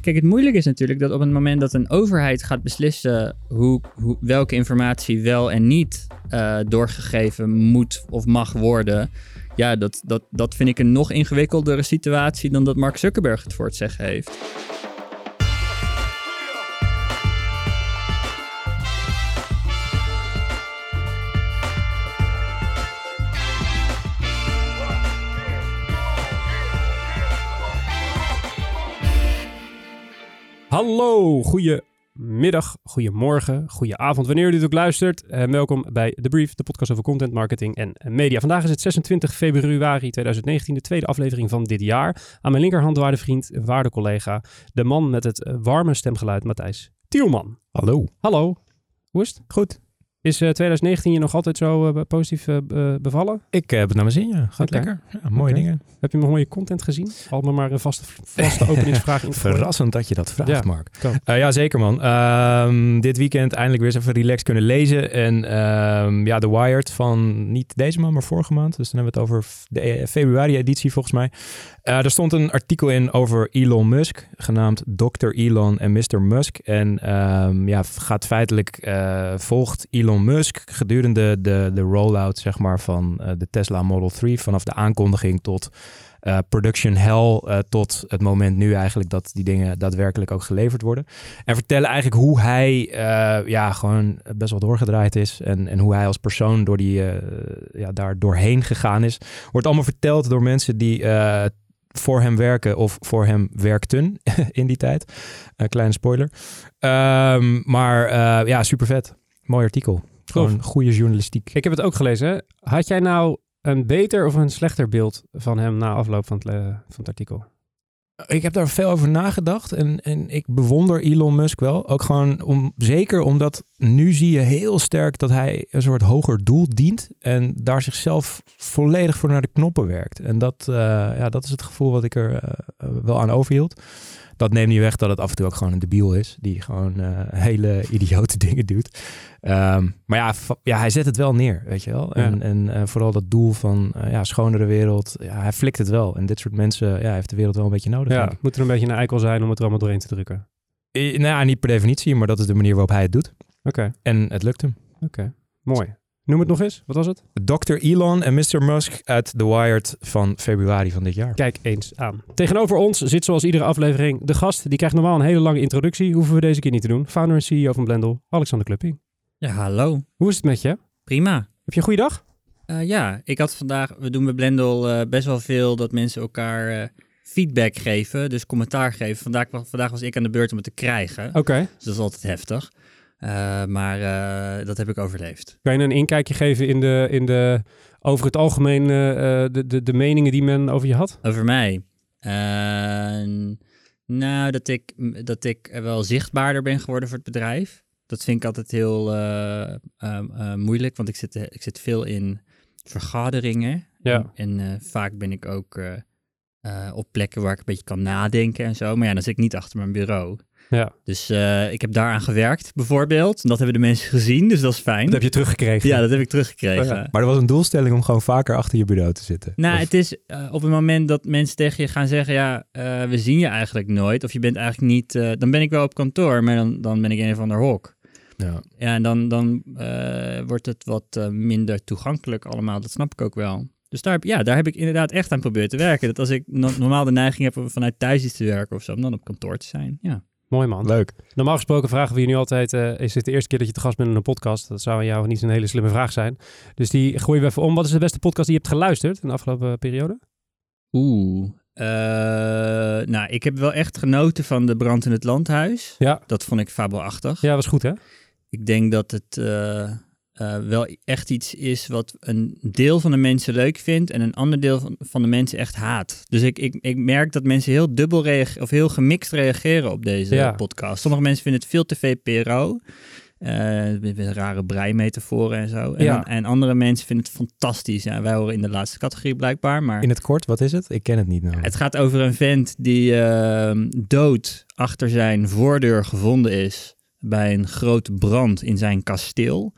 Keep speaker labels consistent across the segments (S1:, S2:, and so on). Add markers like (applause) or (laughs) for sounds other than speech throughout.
S1: kijk, het moeilijke is natuurlijk dat op het moment dat een overheid gaat beslissen hoe, welke informatie wel en niet uh, doorgegeven moet of mag worden. Ja, dat, dat, dat vind ik een nog ingewikkeldere situatie dan dat Mark Zuckerberg het voor het zeggen heeft.
S2: Hallo, goedemiddag, goedemorgen, goedenavond, wanneer u dit ook luistert. En welkom bij The Brief, de podcast over content, marketing en media. Vandaag is het 26 februari 2019, de tweede aflevering van dit jaar. Aan mijn linkerhand waarde vriend, waarde collega, de man met het warme stemgeluid, Matthijs Tielman.
S3: Hallo.
S2: Hallo, hoe is het?
S3: Goed.
S2: Is 2019 je nog altijd zo uh, positief uh, bevallen?
S3: Ik heb het naar mijn zin, ja. Gaat okay. lekker. Ja, mooie okay. dingen.
S2: Heb je mooie content gezien? Al me maar een vaste, vaste (laughs) openingsvraag in.
S3: Verrassend dat je dat vraagt, ja, Mark. Uh, ja, zeker man. Um, dit weekend eindelijk weer eens even relaxed kunnen lezen. En um, ja, The Wired van niet deze maand, maar vorige maand. Dus dan hebben we het over de februari-editie volgens mij. er stond een artikel in over Elon Musk, genaamd Dr. Elon en Mr. Musk. En um, ja, gaat feitelijk, volgt Elon Musk gedurende de, de rollout zeg maar, van uh, de Tesla Model 3, vanaf de aankondiging tot uh, production hell, uh, tot het moment nu eigenlijk dat die dingen daadwerkelijk ook geleverd worden. En vertellen eigenlijk hoe hij ja, gewoon best wel doorgedraaid is en, en hoe hij als persoon door die, ja, daar doorheen gegaan is. Wordt allemaal verteld door mensen die voor hem werken of voor hem werkten (laughs) in die tijd. Een kleine spoiler. Um, maar ja, super vet. Mooi artikel. Gewoon goede journalistiek.
S2: Ik heb het ook gelezen. Had jij nou een beter of een slechter beeld van hem na afloop van het, van het artikel?
S3: Ik heb daar veel over nagedacht en, en ik bewonder Elon Musk wel. Ook gewoon om, zeker omdat nu zie je heel sterk dat hij een soort hoger doel dient en daar zichzelf volledig voor naar de knoppen werkt. En dat, uh, ja, dat is het gevoel wat ik er uh, wel aan overhield dat neemt niet weg dat het af en toe ook gewoon een debiel is. Die gewoon uh, (laughs) hele idiote dingen doet. Um, maar ja, ja, hij zet het wel neer, weet je wel. En, en uh, vooral dat doel van uh, ja, schonere wereld. Ja, hij flikt het wel. En dit soort mensen ja, heeft de wereld wel een beetje nodig.
S2: Ja, moet er een beetje een eikel zijn om het er allemaal doorheen te drukken.
S3: I, nou ja, niet per definitie, maar dat is de manier waarop hij het doet.
S2: Oké.
S3: En het lukt hem.
S2: Oké, mooi. Noem het nog eens. Wat was het?
S3: Dr. Elon en Mr. Musk uit The Wired van februari van dit jaar.
S2: Kijk eens aan. Tegenover ons zit zoals iedere aflevering de gast. Die krijgt normaal een hele lange introductie. Hoeven we deze keer niet te doen. Founder en CEO van Blendel, Alexander Klupping.
S1: Ja, hallo.
S2: Hoe is het met je?
S1: Prima.
S2: Heb je een goede dag?
S1: Uh, ja, ik had vandaag, we doen bij Blendel uh, best wel veel dat mensen elkaar uh, feedback geven, dus commentaar geven. Vandaag, vandaag was ik aan de beurt om het te krijgen.
S2: Oké. Okay.
S1: Dus dat is altijd heftig. Uh, maar uh, dat heb ik overleefd.
S2: Kan je een inkijkje geven in de, in de over het algemeen uh, de, de, de meningen die men over je had?
S1: Over mij? nou, dat ik, dat ik wel zichtbaarder ben geworden voor het bedrijf. Dat vind ik altijd heel moeilijk, want ik zit, ik zit veel in vergaderingen.
S2: Ja.
S1: En, en vaak ben ik ook op plekken waar ik een beetje kan nadenken en zo. Maar ja, dan zit ik niet achter mijn bureau.
S2: Ja.
S1: Dus uh, ik heb daaraan gewerkt, bijvoorbeeld. En dat hebben de mensen gezien, dus dat is fijn.
S2: Dat heb je teruggekregen.
S1: Ja, dat heb ik teruggekregen. Oh ja.
S3: Maar er was een doelstelling om gewoon vaker achter je bureau te zitten.
S1: Nou, of... het is uh, op het moment dat mensen tegen je gaan zeggen... ja, uh, we zien je eigenlijk nooit. Of je bent eigenlijk niet... dan ben ik wel op kantoor, maar dan, dan ben ik een of ander hok.
S3: Ja.
S1: ja, en dan, dan wordt het wat minder toegankelijk allemaal. Dat snap ik ook wel. Dus daar, ja, daar heb ik inderdaad echt aan proberen te werken. Dat als ik no normaal de neiging heb om vanuit thuis iets te werken of zo... om dan op kantoor te zijn, ja.
S2: Mooi man.
S3: Leuk.
S2: Normaal gesproken vragen we je nu altijd, uh, is dit de eerste keer dat je te gast bent in een podcast? Dat zou aan jou niet een hele slimme vraag zijn. Dus die gooien we even om. Wat is de beste podcast die je hebt geluisterd in de afgelopen periode?
S1: Oeh, uh, nou, ik heb wel echt genoten van de brand in het landhuis.
S2: Ja.
S1: Dat vond ik fabelachtig.
S2: Ja, was goed hè?
S1: Ik denk dat het... Uh, uh, wel echt iets is wat een deel van de mensen leuk vindt en een ander deel van, van de mensen echt haat. Dus ik, ik, ik merk dat mensen heel dubbel reageren of heel gemixt reageren op deze
S2: ja.
S1: podcast. Sommige mensen vinden het veel te VPRO. Uh, met rare breimetaforen en zo. En,
S2: ja.
S1: en andere mensen vinden het fantastisch. Ja, wij horen in de laatste categorie blijkbaar. Maar...
S3: In het kort, wat is het? Ik ken het niet. Nou.
S1: Het gaat over een vent die uh, dood achter zijn voordeur gevonden is bij een grote brand in zijn kasteel.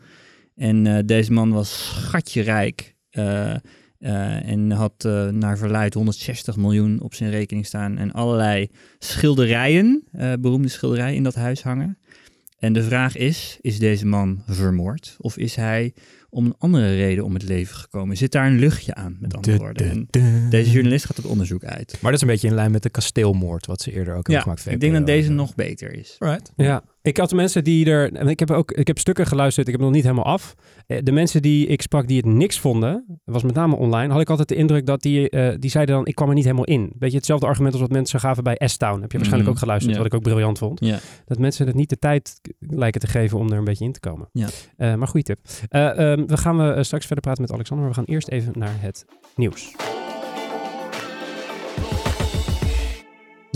S1: En uh, deze man was schatje rijk. Uh, en had naar verluid 160 miljoen op zijn rekening staan en allerlei schilderijen, beroemde schilderijen in dat huis hangen. En de vraag is, is deze man vermoord of is hij om een andere reden om het leven gekomen? Zit daar een luchtje aan, met andere woorden? deze journalist gaat het onderzoek uit.
S3: Maar dat is een beetje in lijn met de kasteelmoord, wat ze eerder ook hebben gemaakt.
S1: ik denk dat deze nog beter is.
S2: Right. Ja, ik had mensen die er. Ik heb ook ik heb stukken geluisterd. Ik heb nog niet helemaal af. Eh, de mensen die ik sprak die het niks vonden, was met name online, had ik altijd de indruk dat die, uh, die zeiden dan: ik kwam er niet helemaal in. Beetje hetzelfde argument als wat mensen gaven bij S-Town. Heb je waarschijnlijk mhm. ook geluisterd, wat ik ook briljant vond. Dat mensen het niet de tijd lijken te geven om er een beetje in te komen. Ja. Uh, maar goede tip. Um, we gaan we straks verder praten met Alexander, maar we gaan eerst even naar het nieuws.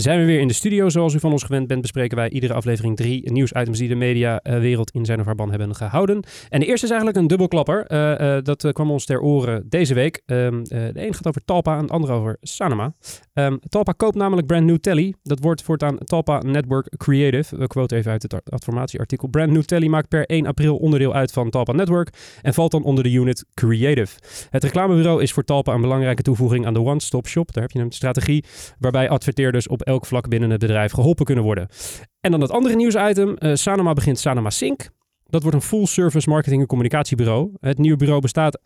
S2: Zijn we weer in de studio. Zoals u van ons gewend bent, bespreken wij iedere aflevering drie nieuwsitems die de mediawereld in zijn of haar ban hebben gehouden. En de eerste is eigenlijk een dubbelklapper. Uh, dat kwam ons ter oren deze week. Ehm, de een gaat over Talpa en de andere over Sanoma. Um, Talpa koopt namelijk Brand New Telly. Dat wordt voortaan Talpa Network Creative. We quoten even uit het adformatieartikel. Brand New Telly maakt per 1 april onderdeel uit van Talpa Network en valt dan onder de unit Creative. Het reclamebureau is voor Talpa een belangrijke toevoeging aan de one-stop shop. Daar heb je een strategie waarbij adverteerders op elk vlak binnen het bedrijf geholpen kunnen worden. En dan het andere nieuwsitem. Uh, Sanoma begint Sanoma Sync. Dat wordt een full-service marketing- en communicatiebureau. Het nieuwe bureau bestaat,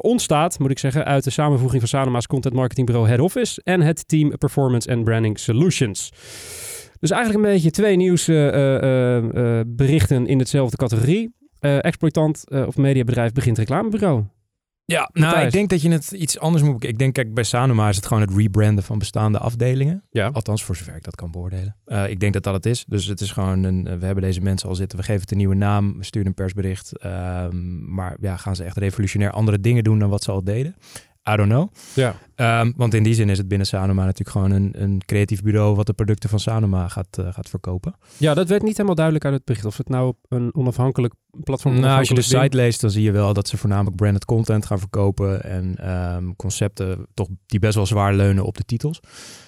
S2: ontstaat, moet ik zeggen, uit de samenvoeging van Sanoma's content marketingbureau Head Office en het team Performance and Branding Solutions. Dus eigenlijk een beetje twee nieuwsberichten uh, uh, in dezelfde categorie. exploitant of mediabedrijf begint reclamebureau.
S3: Ja, nou, ik denk dat je het iets anders moet Ik denk, kijk, bij Sanoma is het gewoon het rebranden van bestaande afdelingen. Ja. Althans, voor zover ik dat kan beoordelen. Uh, ik denk dat dat het is. Dus het is gewoon, een, we hebben deze mensen al zitten, we geven het een nieuwe naam, we sturen een persbericht. Uh, maar ja, gaan ze echt revolutionair andere dingen doen dan wat ze al deden? I don't know. Ja. Um, want in die zin is het binnen Sanoma natuurlijk gewoon een, een creatief bureau wat de producten van Sanoma gaat, uh, gaat verkopen.
S2: Ja, dat werd niet helemaal duidelijk uit het bericht. Of het nou een onafhankelijk platform
S3: Nou, als je de site leest, dan zie je wel dat ze voornamelijk branded content gaan verkopen en um, concepten toch die best wel zwaar leunen op de titels.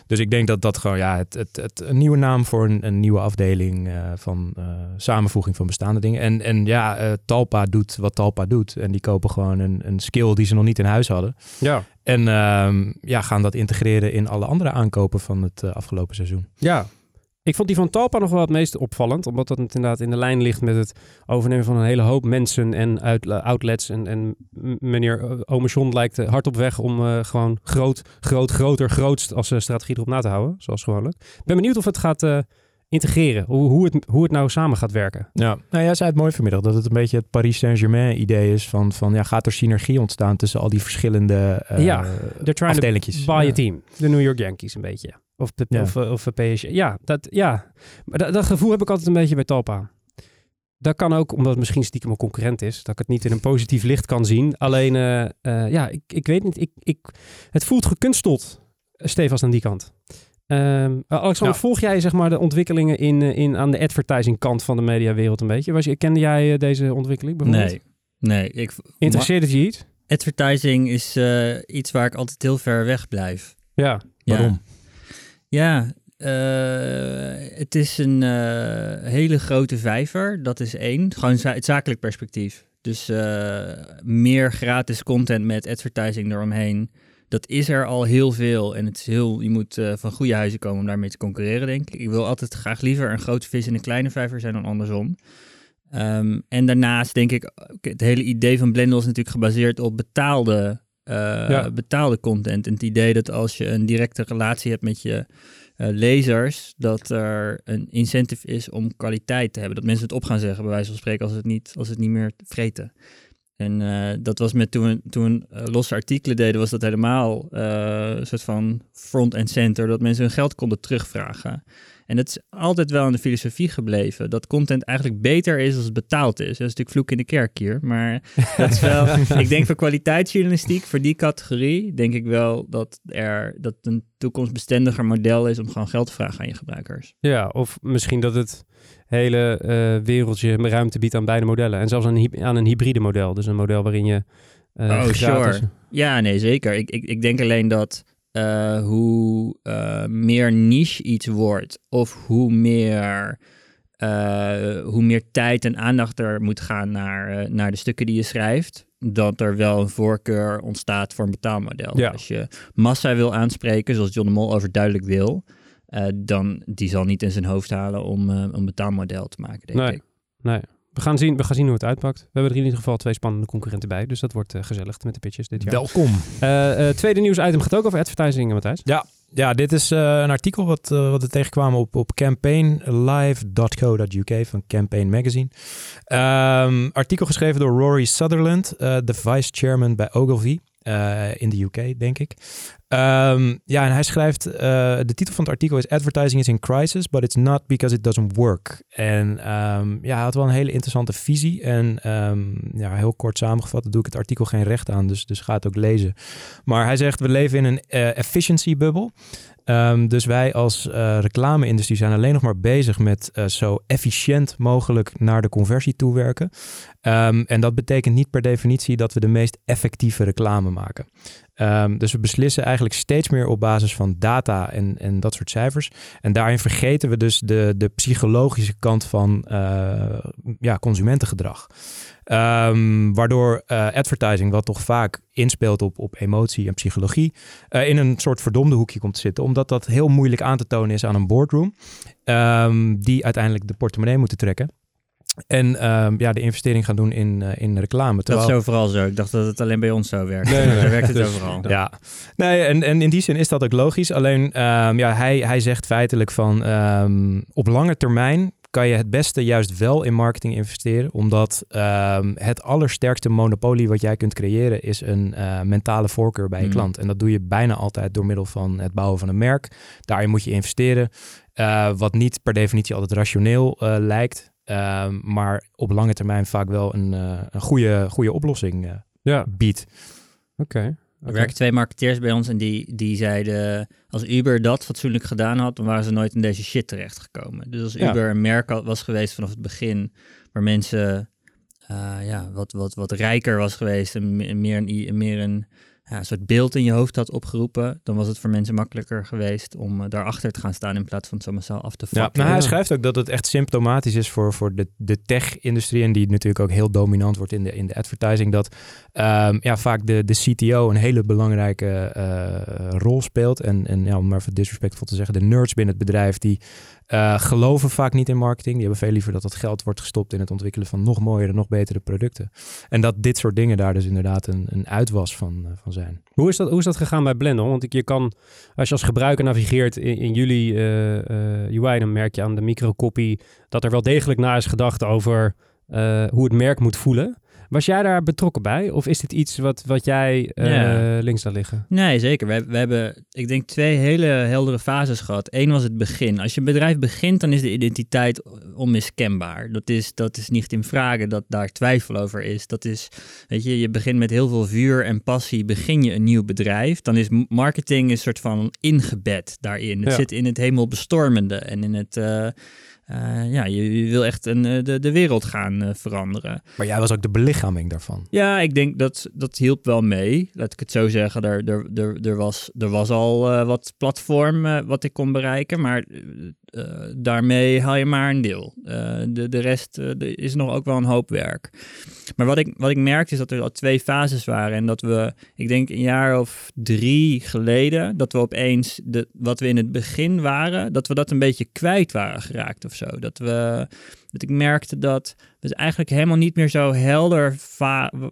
S3: Dus ik denk dat dat gewoon ja, het, het, het een nieuwe naam voor een, een nieuwe afdeling uh, van uh, samenvoeging van bestaande dingen. En, en ja, Talpa doet wat Talpa doet. En die kopen gewoon een, een skill die ze nog niet in huis hadden. Ja. En um, ja, gaan dat integreren in alle andere aankopen van het afgelopen seizoen.
S2: Ja, ik vond die van Talpa nog wel het meest opvallend, omdat dat inderdaad in de lijn ligt met het overnemen van een hele hoop mensen en outlets. En, en meneer eh, Ome lijkt hard op weg om gewoon groot, groot, groter, grootst als uh, strategie erop na te houden, zoals gewoonlijk. Ik ben benieuwd of het gaat integreren, hoe, hoe, het, hoe het nou samen gaat werken.
S3: Ja, nou ja, zei het mooi vanmiddag, dat het een beetje het Paris Saint-Germain idee is van, van ja, gaat er synergie ontstaan tussen al die verschillende uh, ja, afdelingjes.
S2: buy ja. team, de New York Yankees een beetje. Of de, ja. of, of PSG. Ja, dat, ja. maar dat, dat, gevoel heb ik altijd een beetje bij Talpa. Dat kan ook, omdat het misschien stiekem een concurrent is, dat ik het niet in een positief licht kan zien. Alleen, uh, uh, ja, ik, ik weet niet. Ik, ik, het voelt gekunsteld, Stefans, aan die kant. Um, Alexander, volg jij zeg maar de ontwikkelingen in, in, aan de advertising kant van de mediawereld een beetje? Was je, kende jij deze ontwikkeling
S1: bijvoorbeeld? Nee, nee. Ik,
S2: Interesseert het je iets?
S1: Advertising is uh, iets waar ik altijd heel ver weg blijf.
S2: Ja,
S3: waarom?
S1: Ja, uh, het is een uh, hele grote vijver. Dat is één. Gewoon za het zakelijk perspectief. Dus uh, meer gratis content met advertising eromheen. Dat is er al heel veel. En het is heel, je moet van goede huizen komen om daarmee te concurreren, denk ik. Ik wil altijd graag liever een grote vis in een kleine vijver zijn dan andersom. Um, en daarnaast denk ik, het hele idee van Blendel is natuurlijk gebaseerd op betaalde uh, ja. betaalde content. En het idee dat als je een directe relatie hebt met je uh, lezers, dat er een incentive is om kwaliteit te hebben. Dat mensen het op gaan zeggen, bij wijze van spreken, als het niet, als het niet meer vreten. En uh, dat was met toen, toen uh, losse artikelen deden, was dat helemaal een soort van front and center, dat mensen hun geld konden terugvragen. En het is altijd wel in de filosofie gebleven dat content eigenlijk beter is als het betaald is. Dat is natuurlijk vloek in de kerk hier. Maar (laughs) dat is wel, ik denk voor kwaliteitsjournalistiek, voor die categorie, denk ik wel dat er dat een toekomstbestendiger model is om gewoon geld te vragen aan je gebruikers.
S2: Ja, of misschien dat het hele uh, wereldje ruimte biedt aan beide modellen. En zelfs aan, aan een hybride model. Dus een model waarin je. Uh,
S1: oh, sure. Ja, nee, zeker. Ik, ik, ik denk alleen dat uh, hoe uh, meer niche iets wordt of hoe meer hoe meer tijd en aandacht er moet gaan naar, naar de stukken die je schrijft, dat er wel een voorkeur ontstaat voor een betaalmodel. Als je massa wil aanspreken, zoals John de Mol overduidelijk wil, dan die zal niet in zijn hoofd halen om een betaalmodel te maken, denk
S2: nee.
S1: ik.
S2: Nee, we gaan, zien, we gaan zien hoe het uitpakt. We hebben er in ieder geval twee spannende concurrenten bij. Dus dat wordt uh, gezellig met de pitches dit jaar.
S3: Welkom.
S2: Uh, uh, tweede nieuwsitem gaat ook over advertising, Matthijs.
S3: Ja, ja dit is een artikel wat, wat we tegenkwamen op, op campaignlive.co.uk van Campaign Magazine. Um, artikel geschreven door Rory Sutherland, de vice chairman bij Ogilvy. Uh, in de UK, denk ik. Um, ja, en hij schrijft, uh, de titel van het artikel is Advertising is in crisis, but it's not because it doesn't work. En um, ja, hij had wel een hele interessante visie. En um, ja, heel kort samengevat, doe ik het artikel geen recht aan, dus, dus ga het ook lezen. Maar hij zegt, we leven in een uh, efficiency bubble. Um, dus wij als uh, reclame-industrie zijn alleen nog maar bezig met uh, zo efficiënt mogelijk naar de conversie toewerken. Um, en dat betekent niet per definitie dat we de meest effectieve reclame maken. Um, dus we beslissen eigenlijk steeds meer op basis van data en, en dat soort cijfers. En daarin vergeten we dus de, de psychologische kant van uh, ja, consumentengedrag. Um, waardoor uh, advertising, wat toch vaak inspeelt op, op emotie en psychologie, uh, in een soort verdomde hoekje komt te zitten. Omdat dat heel moeilijk aan te tonen is aan een boardroom, um, die uiteindelijk de portemonnee moeten trekken. En um, ja, de investering gaan doen in, uh, in reclame.
S1: Terwijl... Dat is overal zo. Ik dacht dat het alleen bij ons (laughs) zo werkt. Nee, nee, nee. werkt het dus, overal.
S3: Ja, nee, en, en in die zin is dat ook logisch. Alleen um, ja, hij, hij zegt feitelijk van um, op lange termijn kan je het beste juist wel in marketing investeren. Omdat um, het allersterkste monopolie wat jij kunt creëren is een uh, mentale voorkeur bij je mm. klant. En dat doe je bijna altijd door middel van het bouwen van een merk. Daarin moet je investeren. Uh, wat niet per definitie altijd rationeel uh, lijkt. Um, maar op lange termijn vaak wel een, een goede, goede oplossing ja. biedt.
S2: Oké. Okay.
S1: Er werken twee marketeers bij ons en die, die zeiden... als Uber dat fatsoenlijk gedaan had... dan waren ze nooit in deze shit terechtgekomen. Dus als ja. Uber een merk was geweest vanaf het begin... waar mensen uh, ja, wat, wat, wat rijker was geweest... en meer een, meer een ja, een soort beeld in je hoofd had opgeroepen, dan was het voor mensen makkelijker geweest om uh, daarachter te gaan staan in plaats van het zo massaal af te
S3: vakken. Ja, nou, hij schrijft ook dat het echt symptomatisch is voor, voor de, de tech-industrie en die natuurlijk ook heel dominant wordt in de, in de advertising, dat um, ja, vaak de, de CTO een hele belangrijke uh, rol speelt. En, en ja, om maar even disrespectvol te zeggen, de nerds binnen het bedrijf, die uh, geloven vaak niet in marketing. Die hebben veel liever dat dat geld wordt gestopt in het ontwikkelen van nog mooiere, nog betere producten. En dat dit soort dingen daar dus inderdaad een, een uitwas van, uh, van zijn.
S2: Hoe is, dat, hoe is dat gegaan bij Blender? Want je kan, als je als gebruiker navigeert in, in jullie UI, dan merk je aan de microcopy dat er wel degelijk na is gedacht over hoe het merk moet voelen. Was jij daar betrokken bij? Of is dit iets wat, wat jij uh, ja. links laat liggen?
S1: Nee, zeker. We, we hebben, ik denk, twee hele heldere fases gehad. Eén was het begin. Als je een bedrijf begint, dan is de identiteit onmiskenbaar. Dat is, dat is niet in vragen dat daar twijfel over is. Dat is, weet je, je begint met heel veel vuur en passie, begin je een nieuw bedrijf. Dan is marketing een soort van ingebed daarin. Het ja. zit in het hemelbestormende en in het... Uh, uh, ja, je, je, wil echt een, de, de wereld gaan uh, veranderen.
S3: Maar jij was ook de belichaming daarvan.
S1: Ja, ik denk dat dat hielp wel mee. Laat ik het zo zeggen. Er, er, er, er, was, er was al uh, wat platform wat ik kon bereiken. Maar daarmee haal je maar een deel. de, de rest is nog ook wel een hoop werk. Maar wat ik, wat ik merkte is dat er al twee fases waren. En dat we, ik denk een jaar of drie geleden, dat we opeens de, wat we in het begin waren, dat we dat een beetje kwijt waren geraakt of zo. Dat we, ik merkte dat we eigenlijk helemaal niet meer zo helder,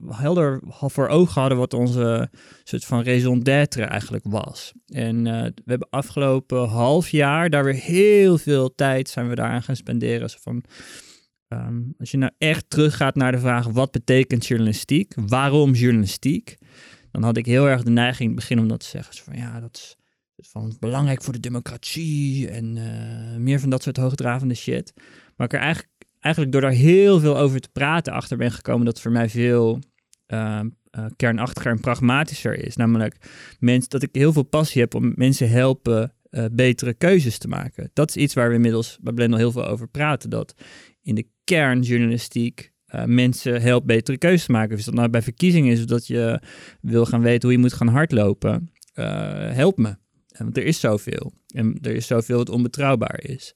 S1: helder voor ogen hadden wat onze soort van raison d'être eigenlijk was. En uh, we hebben afgelopen half jaar daar weer heel veel tijd zijn we daaraan gaan spenderen. Van, Um, als je nou echt teruggaat naar de vraag wat betekent journalistiek, waarom journalistiek, dan had ik heel erg de neiging in het begin om dat te zeggen. van ja, dat is, van belangrijk voor de democratie en uh, meer van dat soort hoogdravende shit. Maar ik er eigenlijk, eigenlijk door daar heel veel over te praten achter ben gekomen dat voor mij veel uh, kernachtiger en pragmatischer is. Namelijk mensen, dat ik heel veel passie heb om mensen helpen uh, betere keuzes te maken. Dat is iets waar we inmiddels bij Blendel heel veel over praten. Dat in de kernjournalistiek uh, mensen helpt betere keuzes te maken. Dus dat nou bij verkiezingen is dat je wil gaan weten hoe je moet gaan hardlopen. Help me. Want er is zoveel. En er is zoveel wat onbetrouwbaar is.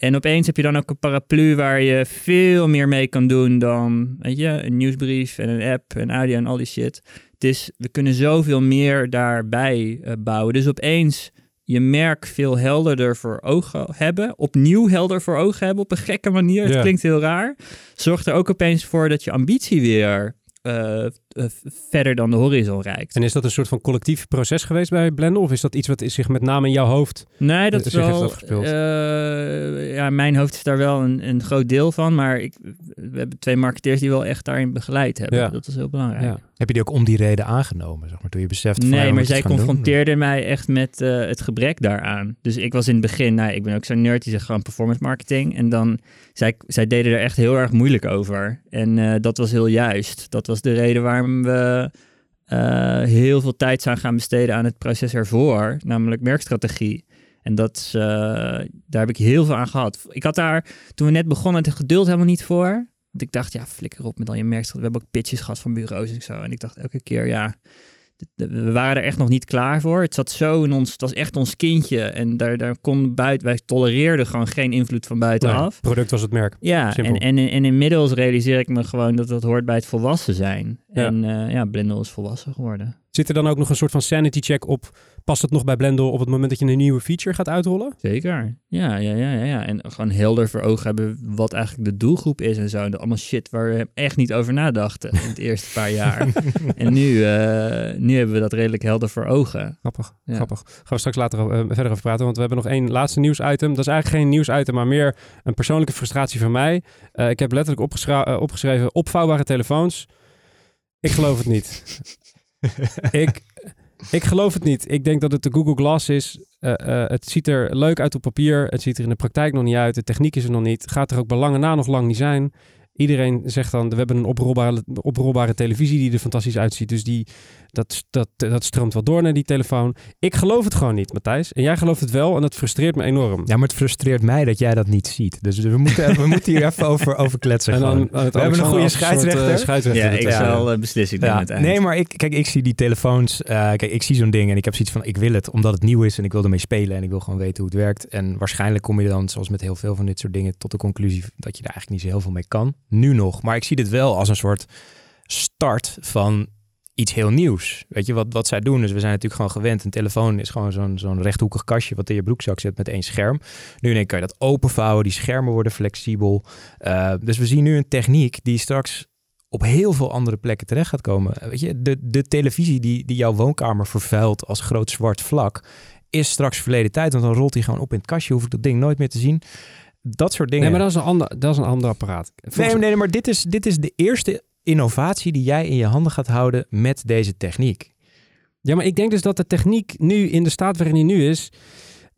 S1: En opeens heb je dan ook een paraplu waar je veel meer mee kan doen dan, weet je, een nieuwsbrief en een app en audio en al die shit. Het is, we kunnen zoveel meer daarbij uh, bouwen. Dus opeens je merk veel helderder voor ogen hebben. Opnieuw helder voor ogen hebben op een gekke manier. Het klinkt heel raar. Zorgt er ook opeens voor dat je ambitie weer uh, verder dan de horizon reikt.
S2: En is dat een soort van collectief proces geweest bij Blender? Of is dat iets wat zich met name in jouw hoofd
S1: Nee, dat is wel... Uh, ja, mijn hoofd is daar wel een, een groot deel van. Maar ik, we hebben twee marketeers die wel echt daarin begeleid hebben. Ja. Dat is heel belangrijk. Ja.
S3: Heb je die ook om die reden aangenomen, zeg maar, toen je beseft... Van,
S1: nee, maar zij confronteerde mij echt met uh, het gebrek daaraan. Dus ik was in het begin, nou, ik ben ook zo'n nerd die zegt gewoon performance marketing. En dan, zij, zij deden er echt heel erg moeilijk over. En uh, dat was heel juist. Dat was de reden waarom we uh, heel veel tijd zijn gaan besteden aan het proces ervoor, namelijk merkstrategie. En dat, uh, daar heb ik heel veel aan gehad. Ik had daar, toen we net begonnen, het geduld helemaal niet voor. Want ik dacht, ja, flikker op met al je merkstrategie. We hebben ook pitches gehad van bureaus en zo. En ik dacht elke keer, ja, we waren er echt nog niet klaar voor. Het zat zo in ons, het was echt ons kindje. En daar, daar kon buiten, wij tolereerden gewoon geen invloed van buitenaf.
S2: het product was het merk.
S1: Ja, en, en, en inmiddels realiseer ik me gewoon dat dat hoort bij het volwassen zijn. En uh, ja, Blendel is volwassen geworden.
S2: Zit er dan ook nog een soort van sanity check op? Past het nog bij Blendel op het moment dat je een nieuwe feature gaat uitrollen?
S1: Zeker. Ja, ja, ja, ja. ja. En gewoon helder voor ogen hebben wat eigenlijk de doelgroep is en zo. En allemaal shit waar we echt niet over nadachten in het (laughs) eerste paar jaar. en nu, uh, nu hebben we dat redelijk helder voor ogen.
S2: Grappig, grappig. Gaan we straks later uh, verder over praten, want we hebben nog één laatste nieuwsitem. Dat is eigenlijk geen nieuwsitem, maar meer een persoonlijke frustratie van mij. Uh, ik heb letterlijk opgeschreven opvouwbare telefoons. Ik geloof het niet. Ik, ik geloof het niet. Ik denk dat het de Google Glass is. Uh, uh, het ziet er leuk uit op papier. Het ziet er in de praktijk nog niet uit. De techniek is er nog niet. Gaat er ook belangen na nog lang niet zijn. Iedereen zegt dan, we hebben een oprolbare, oprolbare televisie die er fantastisch uitziet. Dus die, dat, dat, dat stroomt wel door naar die telefoon. Ik geloof het gewoon niet, Matthijs. En jij gelooft het wel en dat frustreert me enorm.
S3: Ja, maar het frustreert mij dat jij dat niet ziet. Dus we moeten, we moeten hier even over, over kletsen. (laughs) En dan, we hebben een goede scheidsrechter. Uh,
S1: scheidsrechter. Ja, ik zal uh, beslissing ja. het
S3: Nee, maar ik, kijk, ik zie die telefoons. Uh, kijk, ik zie zo'n ding en ik heb zoiets van, ik wil het omdat het nieuw is en ik wil ermee spelen en ik wil gewoon weten hoe het werkt. En waarschijnlijk kom je dan, zoals met heel veel van dit soort dingen, tot de conclusie dat je daar eigenlijk niet zo heel veel mee kan. Nu nog. Maar ik zie dit wel als een soort start van iets heel nieuws. Weet je wat, wat zij doen? Dus we zijn natuurlijk gewoon gewend. Een telefoon is gewoon zo'n zo'n rechthoekig kastje wat in je broekzak zit met één scherm. Nu denk kan je dat openvouwen. Die schermen worden flexibel. Uh, dus we zien nu een techniek die straks op heel veel andere plekken terecht gaat komen. Weet je, de, de televisie die, die jouw woonkamer vervuilt als groot zwart vlak, is straks verleden tijd. Want dan rolt hij gewoon op in het kastje. Hoef ik dat ding nooit meer te zien. Dat soort dingen.
S2: Nee, maar dat is een ander, dat is een ander apparaat.
S3: nee, nee, maar dit is, dit is de eerste innovatie die jij in je handen gaat houden met deze techniek.
S2: Ja, maar ik denk dus dat de techniek nu in de staat waarin die nu is.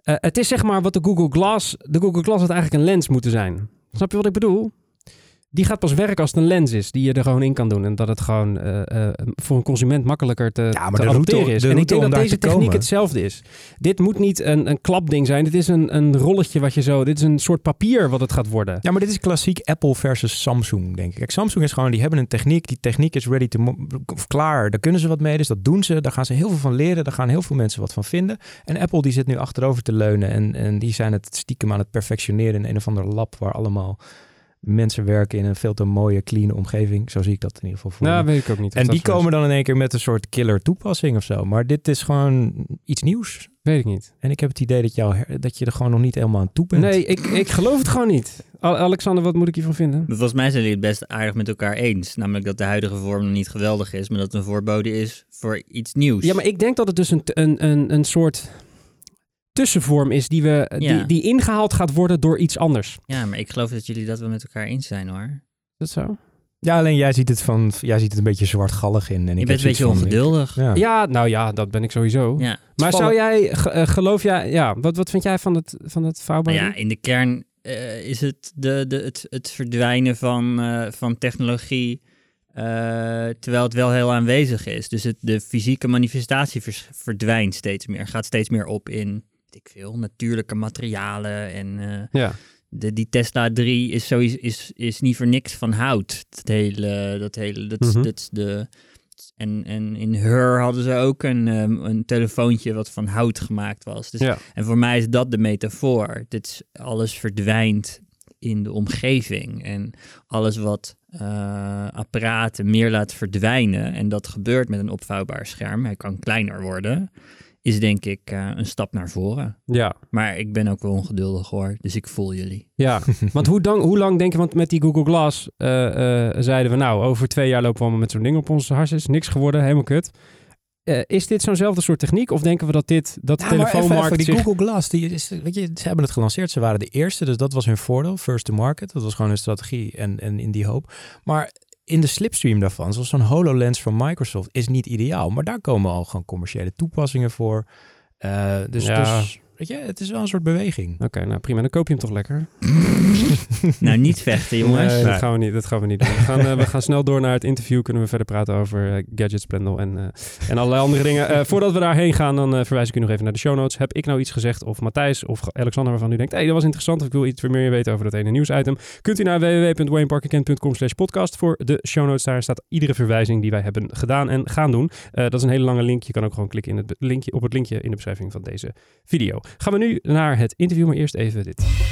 S2: Uh, het is zeg maar wat de Google Glass. De Google Glass had eigenlijk een lens moeten zijn. Snap je wat ik bedoel? Die gaat pas werken als het een lens is die je er gewoon in kan doen. En dat het gewoon uh, uh, voor een consument makkelijker te, ja, maar te de route, is. De en ik denk dat deze techniek komen. hetzelfde is. Dit moet niet een, een klapding zijn. Dit is een, een rolletje wat je zo... Dit is een soort papier wat het gaat worden.
S3: Ja, maar dit is klassiek Apple versus Samsung, denk ik. Kijk, Samsung is gewoon... Die hebben een techniek. Die techniek is ready to... Klaar, daar kunnen ze wat mee. Dus dat doen ze. Daar gaan ze heel veel van leren. Daar gaan heel veel mensen wat van vinden. En Apple die zit nu achterover te leunen. En, en die zijn het stiekem aan het perfectioneren in een of ander lab... waar allemaal mensen werken in een veel te mooie, clean omgeving. Zo zie ik dat in ieder geval voor.
S2: Nou, weet ik ook niet.
S3: En die komen dan in één keer met een soort killer toepassing of zo. Maar dit is gewoon iets nieuws.
S2: Weet ik niet.
S3: En ik heb het idee dat, jou, dat je er gewoon nog niet helemaal aan toe bent.
S2: Nee, ik, ik geloof het gewoon niet. Alexander, wat moet ik hiervan vinden?
S1: Volgens mij zijn jullie het best aardig met elkaar eens. Namelijk dat de huidige vorm nog niet geweldig is, maar dat het een voorbode is voor iets nieuws.
S2: Ja, maar ik denk dat het dus een, een, een, een soort tussenvorm is die, we, die, die ingehaald gaat worden door iets anders.
S1: Ja, maar ik geloof dat jullie dat wel met elkaar eens zijn hoor.
S2: Dat zo?
S3: Ja, alleen jij ziet het van, jij ziet het een beetje zwartgallig in. En
S1: je bent een beetje ongeduldig.
S2: ja. ja. nou ja, dat ben ik sowieso. Ja. Maar zou jij, uh, geloof jij, ja, wat, wat vind jij van het, van het vouwbare?
S1: Nou ja, in de kern uh, is het de, de, het, het verdwijnen van, uh, van technologie, terwijl het wel heel aanwezig is. Dus het, de fysieke manifestatie verdwijnt steeds meer, gaat steeds meer op in ik veel, natuurlijke materialen. En uh, ja. de, die Tesla 3 is, sowieso, is, is niet voor niks van hout. Dat hele, dat hele, dat, mm -hmm. dat is de, en, en in Her hadden ze ook een, um, een telefoontje wat van hout gemaakt was. Dus,
S2: Ja.
S1: En voor mij is dat de metafoor. Dit is, alles verdwijnt in de omgeving. En alles wat eh, apparaten meer laat verdwijnen, en dat gebeurt met een opvouwbaar scherm, hij kan kleiner worden, is denk ik eh, een stap naar voren.
S2: Ja,
S1: Maar ik ben ook wel ongeduldig hoor, dus ik voel jullie.
S2: ja. (laughs) want hoe, dan, hoe lang denk je, want met die Google Glass eh, eh, zeiden we nou, over twee jaar lopen we allemaal met zo'n ding op onze harses. Niks geworden, helemaal kut. Eh, is dit zo'nzelfde soort techniek of denken we dat dit, dat de
S3: Ja, even-
S2: telefoonmarkt
S3: even, die
S2: zich...
S3: Google Glass, die is, weet je, ze hebben het gelanceerd. Ze waren de eerste, dus dat was hun voordeel. First to market, dat was gewoon hun strategie en, en in die hoop. Maar in de slipstream daarvan, zoals zo'n HoloLens van Microsoft, is niet ideaal. Maar daar komen al gewoon commerciële toepassingen voor. Eh, dus,
S2: Ja.
S3: dus, weet je, het is wel een soort beweging.
S2: Oké, nou prima. Dan koop je hem toch lekker. (laughs)
S1: nou, niet vechten jongens.
S2: Nee, dat gaan we niet, dat gaan we niet doen. We gaan, eh, we gaan snel door naar het interview. Kunnen we verder praten over eh, gadgets, Blendel en, eh, en allerlei andere dingen. Eh, voordat we daarheen gaan, dan eh, verwijs ik u nog even naar de show notes. Heb ik nou iets gezegd of Matthijs of Alexander waarvan u denkt... hey, dat was interessant of ik wil iets meer weten over dat ene nieuwsitem. Kunt u naar www.wayneparkerkent.com slash podcast voor de show notes. Daar staat iedere verwijzing die wij hebben gedaan en gaan doen. Eh, dat is een hele lange link. Je kan ook gewoon klikken in het linkje, op het linkje in de beschrijving van deze video. Gaan we nu naar het interview, maar eerst even dit.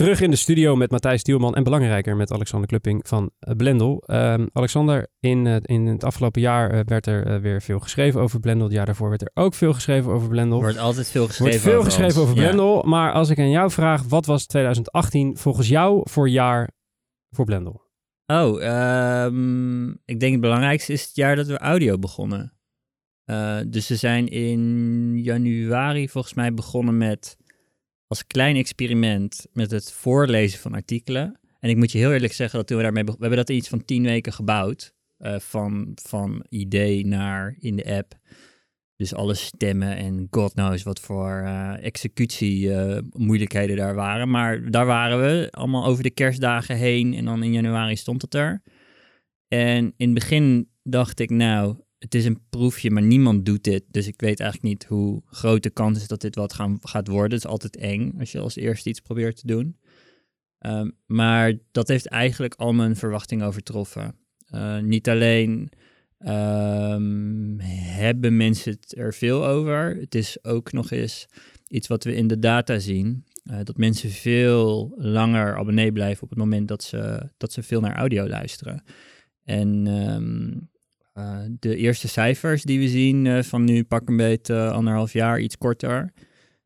S2: Terug in de studio met Matthijs Tielman en belangrijker met Alexander Klupping van eh, Blendel. Ehm, Alexander, in, eh, in het afgelopen jaar eh, werd er weer veel geschreven over Blendel. Het jaar daarvoor werd er ook veel geschreven over Blendel.
S1: Er wordt altijd veel geschreven
S2: wordt veel
S1: over
S2: geschreven
S1: ons.
S2: over
S1: Ja.
S2: Blendel. Maar als ik aan jou vraag, wat was 2018 volgens jou voor jaar voor Blendel?
S1: Oh, ehm, ik denk het belangrijkste is het jaar dat we audio begonnen. Dus we zijn in januari volgens mij begonnen met als klein experiment met het voorlezen van artikelen. En ik moet je heel eerlijk zeggen dat toen we daarmee we hebben dat in iets van tien weken gebouwd. Eh, van, van idee naar in de app. Dus alle stemmen en god knows wat voor eh executie eh, daar waren. Maar daar waren we allemaal over de kerstdagen heen en dan in januari stond het er. En in het begin dacht ik, nou, het is een proefje, maar niemand doet dit. Dus ik weet eigenlijk niet hoe groot de kans is dat dit wat gaan, gaat worden. Het is altijd eng als je als eerste iets probeert te doen. Ehm, maar dat heeft eigenlijk al mijn verwachtingen overtroffen. Eh, niet alleen ehm, hebben mensen het er veel over. Het is ook nog eens iets wat we in de data zien. eh, dat mensen veel langer abonnee blijven op het moment dat ze, dat ze veel naar audio luisteren. En ehm, eh, de eerste cijfers die we zien eh, van nu pak een beetje anderhalf jaar, iets korter,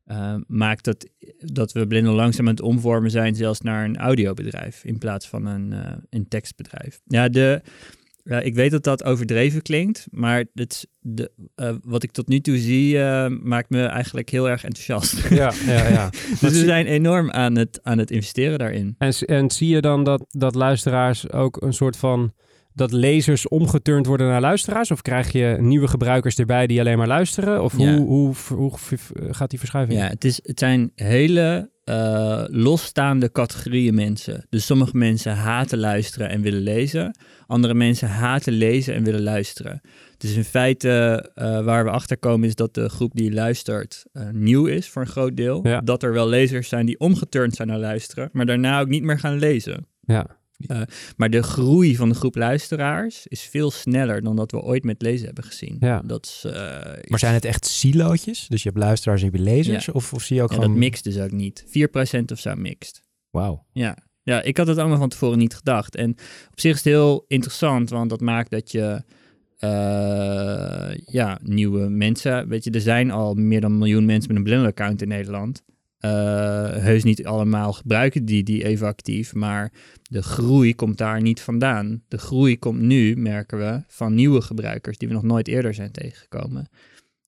S1: eh, maakt dat, dat we blinden langzaam aan het omvormen zijn zelfs naar een audiobedrijf in plaats van een, eh, een tekstbedrijf. Ja, de, ja, ik weet dat dat overdreven klinkt, maar de, eh, wat ik tot nu toe zie eh, maakt me eigenlijk heel erg enthousiast. (laughs)
S2: Ja, ja, ja. (laughs)
S1: dus we zijn enorm aan het, aan het investeren daarin.
S2: En, en zie je dan dat, dat luisteraars ook een soort van... dat lezers omgeturnd worden naar luisteraars? Of krijg je nieuwe gebruikers erbij die alleen maar luisteren? Of
S1: Ja.
S2: hoe, hoe, hoe, gaat die verschuiving?
S1: Ja, het, is, het zijn hele eh, losstaande categorieën mensen. Dus sommige mensen haten luisteren en willen lezen. Andere mensen haten lezen en willen luisteren. Dus in feite eh, waar we achter komen is dat de groep die luistert eh, nieuw is voor een groot deel.
S2: Ja.
S1: Dat er wel lezers zijn die omgeturnd zijn naar luisteren, maar daarna ook niet meer gaan lezen.
S2: Ja.
S1: Maar de groei van de groep luisteraars is veel sneller dan dat we ooit met lezen hebben gezien.
S2: Ja.
S1: Dat is, eh,
S3: Maar zijn het echt silootjes? Dus je hebt luisteraars en je hebt lezers?
S1: Ja.
S3: Of, of zie je ook
S1: en
S3: gewoon...
S1: dat mixt dus ook niet. 4% of zo mixt.
S3: Wauw.
S1: Ja. ja, ik had het allemaal van tevoren niet gedacht. En op zich is het heel interessant, want dat maakt dat je eh, ja, nieuwe mensen... Weet je, er zijn al meer dan een miljoen mensen met een Blender-account in Nederland. Eh, heus niet allemaal gebruiken die die even actief, maar de groei komt daar niet vandaan. De groei komt nu, merken we, van nieuwe gebruikers die we nog nooit eerder zijn tegengekomen.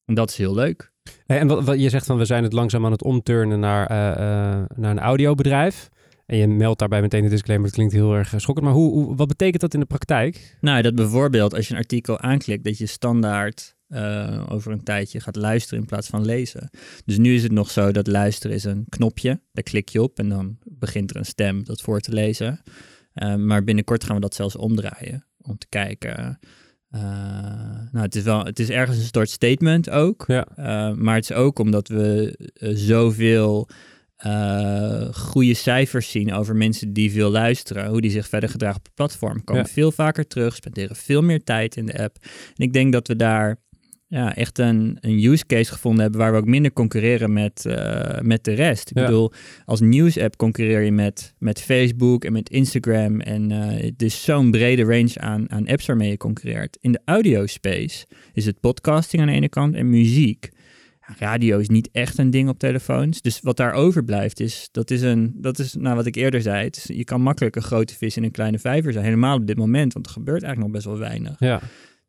S1: En dat is heel leuk.
S2: En wat, wat je zegt van we zijn het langzaam aan het omturnen naar, eh, eh, naar een audiobedrijf. En je meldt daarbij meteen de disclaimer. Dat klinkt heel erg schokkend. Maar hoe, hoe, wat betekent dat in de praktijk?
S1: Nou, dat bijvoorbeeld als je een artikel aanklikt, dat je standaard uh, over een tijdje gaat luisteren in plaats van lezen. Dus nu is het nog zo dat luisteren is een knopje. Daar klik je op en dan begint er een stem dat voor te lezen. Uh, maar binnenkort gaan we dat zelfs omdraaien. Om te kijken. Uh, nou, het is wel, het is ergens een soort statement ook.
S2: Ja.
S1: maar het is ook omdat we zoveel goede cijfers zien over mensen die veel luisteren, hoe die zich verder gedragen op het platform. Komen ja. veel vaker terug, spenderen veel meer tijd in de app. En ik denk dat we daar ja, echt een, een use case gevonden hebben waar we ook minder concurreren met, uh, met de rest. Ik bedoel, als nieuws-app concurreer je met, met Facebook en met Instagram. En uh, het is zo'n brede range aan, aan apps waarmee je concurreert. In de audio space is het podcasting aan de ene kant en muziek. Radio is niet echt een ding op telefoons. Dus wat daar overblijft is, dat is, een, dat is nou, wat ik eerder zei. Het is, je kan makkelijk een grote vis in een kleine vijver zijn. Helemaal op dit moment, want er gebeurt eigenlijk nog best wel weinig.
S2: Ja.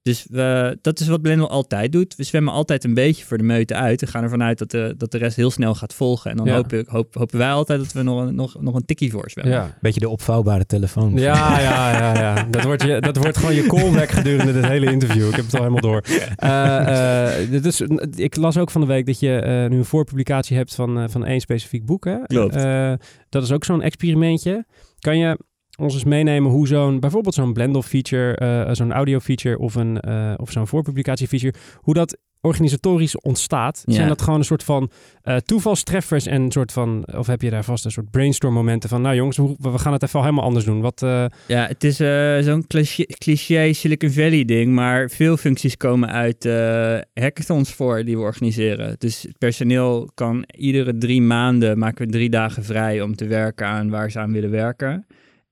S1: Dus we, dat is wat Blendel altijd doet. We zwemmen altijd een beetje voor de meute uit. En gaan ervan uit dat de, dat de rest heel snel gaat volgen. En dan hopen, hoop, hopen wij altijd dat we nog, een, nog, nog een tikkie voor zwemmen.
S3: Ja. Beetje de opvouwbare telefoon.
S2: Ja, ja, ja. ja. Dat, wordt je, dat wordt gewoon je callback gedurende dit hele interview. Ik heb het al helemaal door. Uh, dus, ik las ook van de week dat je uh, nu een voorpublicatie hebt van, van één specifiek boek. Hè?
S1: Klopt.
S2: dat is ook zo'n experimentje. Kan je ons eens meenemen hoe zo'n, bijvoorbeeld zo'n Blendel feature, uh, zo'n audio feature of, een, uh, of zo'n voorpublicatie feature, hoe dat organisatorisch ontstaat? Zijn dat gewoon een soort van uh, toevalstreffers en een soort van, of heb je daar vast een soort brainstorm momenten van, nou jongens, we gaan het even helemaal anders doen. Wat,
S1: Ja, het is zo'n cliché, cliché, Silicon Valley ding, maar veel functies komen uit hackathons voor die we organiseren. Dus het personeel kan iedere drie maanden, maken we drie dagen vrij om te werken aan waar ze aan willen werken.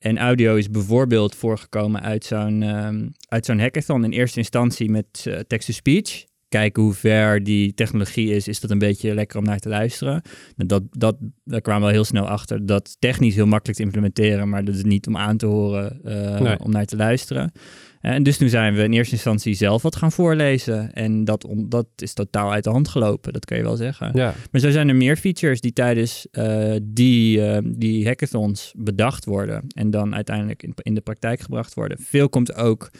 S1: En audio is bijvoorbeeld voorgekomen uit zo'n um, uit zo'n hackathon in eerste instantie met uh, text-to-speech. Kijken hoe ver die technologie is, is dat een beetje lekker om naar te luisteren. Dat, dat, daar kwamen we heel snel achter. Dat technisch heel makkelijk te implementeren, maar dat is niet om aan te horen, uh, nee. om naar te luisteren. En dus nu zijn we in eerste instantie zelf wat gaan voorlezen. En dat, dat is totaal uit de hand gelopen, dat kan je wel zeggen.
S2: Ja.
S1: Maar zo zijn er meer features die tijdens uh, die, uh, die hackathons bedacht worden. En dan uiteindelijk in, in de praktijk gebracht worden. Veel komt ook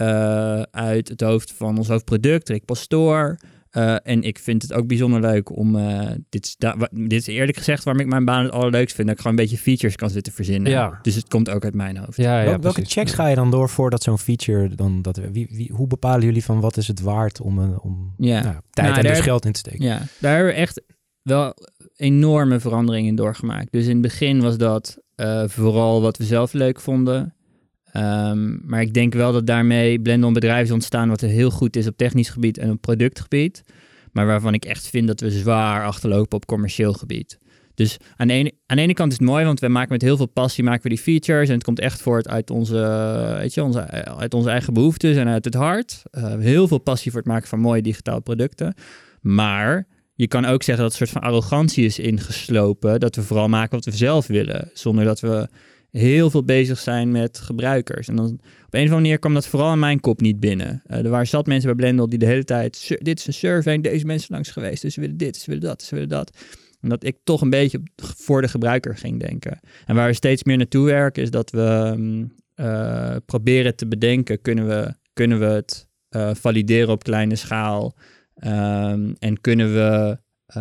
S1: uh, uit het hoofd van ons hoofdproduct, Rick Pastoor. Uh, en ik vind het ook bijzonder leuk om, uh, dit, is dit is eerlijk gezegd waarom ik mijn baan het allerleukst vind, dat ik gewoon een beetje features kan zitten verzinnen.
S2: Ja.
S1: Dus het komt ook uit mijn hoofd.
S2: Ja, ja,
S3: Wel, welke checks ga je dan door voordat zo'n feature dan, dat, wie, wie, hoe bepalen jullie van wat is het waard om, uh, om
S1: ja.
S3: nou, tijd nou, en dus geld in te steken?
S1: Ja, daar hebben we echt wel enorme veranderingen in doorgemaakt. Dus in het begin was dat vooral wat we zelf leuk vonden. Um, maar ik denk wel dat daarmee Blendon bedrijven is ontstaan wat er heel goed is op technisch gebied en op productgebied. Maar waarvan ik echt vind dat we zwaar achterlopen op commercieel gebied. Dus aan de, ene, aan ene kant is het mooi, want we maken met heel veel passie maken we die features. En het komt echt voort uit onze, weet je, onze, uit onze eigen behoeftes en uit het hart. Uh, heel veel passie voor het maken van mooie digitale producten. Maar je kan ook zeggen dat een soort van arrogantie is ingeslopen. Dat we vooral maken wat we zelf willen. Zonder dat we heel veel bezig zijn met gebruikers. En dan op een of andere manier kwam dat vooral in mijn kop niet binnen. Uh, er waren zat mensen bij Blendel die de hele tijd... dit is een survey, deze mensen langs geweest. Dus ze willen dit, ze willen dat, ze willen dat. En dat ik toch een beetje voor de gebruiker ging denken. En waar we steeds meer naartoe werken... is dat we uh, proberen te bedenken... kunnen we, kunnen we het uh, valideren op kleine schaal... Um, en kunnen we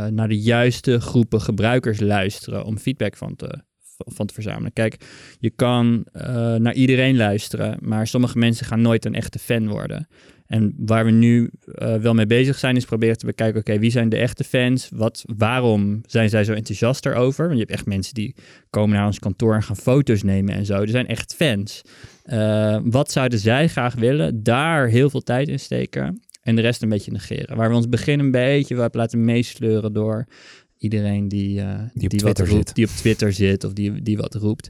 S1: naar de juiste groepen gebruikers luisteren... om feedback van te van te verzamelen. Kijk, je kan uh, naar iedereen luisteren, maar sommige mensen gaan nooit een echte fan worden. En waar we nu uh, wel mee bezig zijn, is proberen te bekijken: oké, wie zijn de echte fans? Wat, waarom zijn zij zo enthousiast erover? Want je hebt echt mensen die komen naar ons kantoor en gaan foto's nemen en zo. Er zijn echt fans. Uh, wat zouden zij graag willen? Daar heel veel tijd in steken. En de rest een beetje negeren. Waar we ons begin een beetje wat laten meesleuren door iedereen die, uh,
S3: die,
S1: die,
S3: wat
S1: roept, die op Twitter zit of die, die wat roept.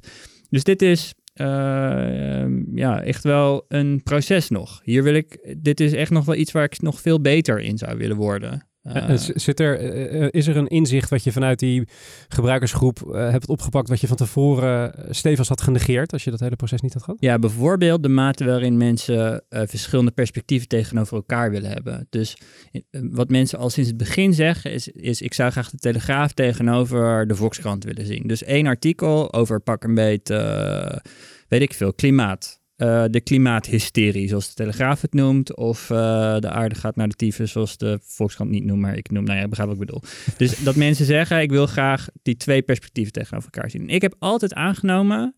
S1: Dus dit is uh, ja, echt wel een proces nog. Hier wil ik, dit is echt nog wel iets waar ik nog veel beter in zou willen worden.
S2: Uh, Zit er, is er een inzicht wat je vanuit die gebruikersgroep hebt opgepakt, wat je van tevoren stevig had genegeerd als je dat hele proces niet had gehad?
S1: Ja, bijvoorbeeld de mate waarin mensen verschillende perspectieven tegenover elkaar willen hebben. Dus wat mensen al sinds het begin zeggen is, is ik zou graag de Telegraaf tegenover de Volkskrant willen zien. Dus één artikel over pak een beetje, weet ik veel, klimaat uh, de klimaathysterie, zoals de Telegraaf het noemt. Of uh, de aarde gaat naar de tyfus, zoals de Volkskrant niet noemt, maar ik noem, nou ja, begrijp wat ik bedoel. Dus dat (laughs) mensen zeggen, ik wil graag die twee perspectieven tegenover elkaar zien. Ik heb altijd aangenomen,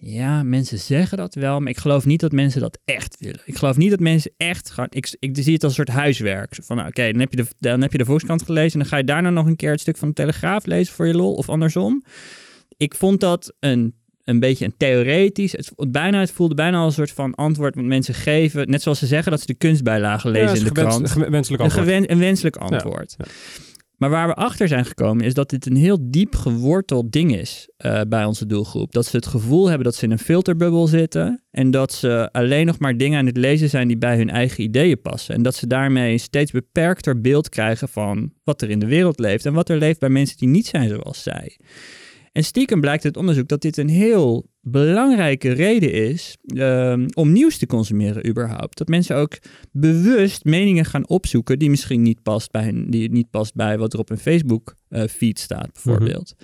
S1: ja, mensen zeggen dat wel, maar ik geloof niet dat mensen dat echt willen. Ik geloof niet dat mensen echt gaan, ik, ik zie het als een soort huiswerk. Van, nou, oké, dan, heb je de, dan heb je de Volkskrant gelezen en dan ga je daarna nog een keer het stuk van de Telegraaf lezen voor je lol, of andersom. Ik vond dat een een beetje een theoretisch. Het, bijna, het voelde bijna al een soort van antwoord wat mensen geven. Net zoals ze zeggen dat ze de kunstbijlagen lezen in de krant.
S2: Een wenselijk antwoord.
S1: Een, een wenselijk antwoord. Maar waar we achter zijn gekomen is dat dit een heel diep geworteld ding is uh, bij onze doelgroep. Dat ze het gevoel hebben dat ze in een filterbubbel zitten en dat ze alleen nog maar dingen aan het lezen zijn die bij hun eigen ideeën passen. En dat ze daarmee een steeds beperkter beeld krijgen van wat er in de wereld leeft en wat er leeft bij mensen die niet zijn zoals zij. En stiekem blijkt uit onderzoek dat dit een heel belangrijke reden is ehm, om nieuws te consumeren überhaupt. Dat mensen ook bewust meningen gaan opzoeken die misschien niet past bij, die niet past bij wat er op een Facebook uh, feed staat bijvoorbeeld.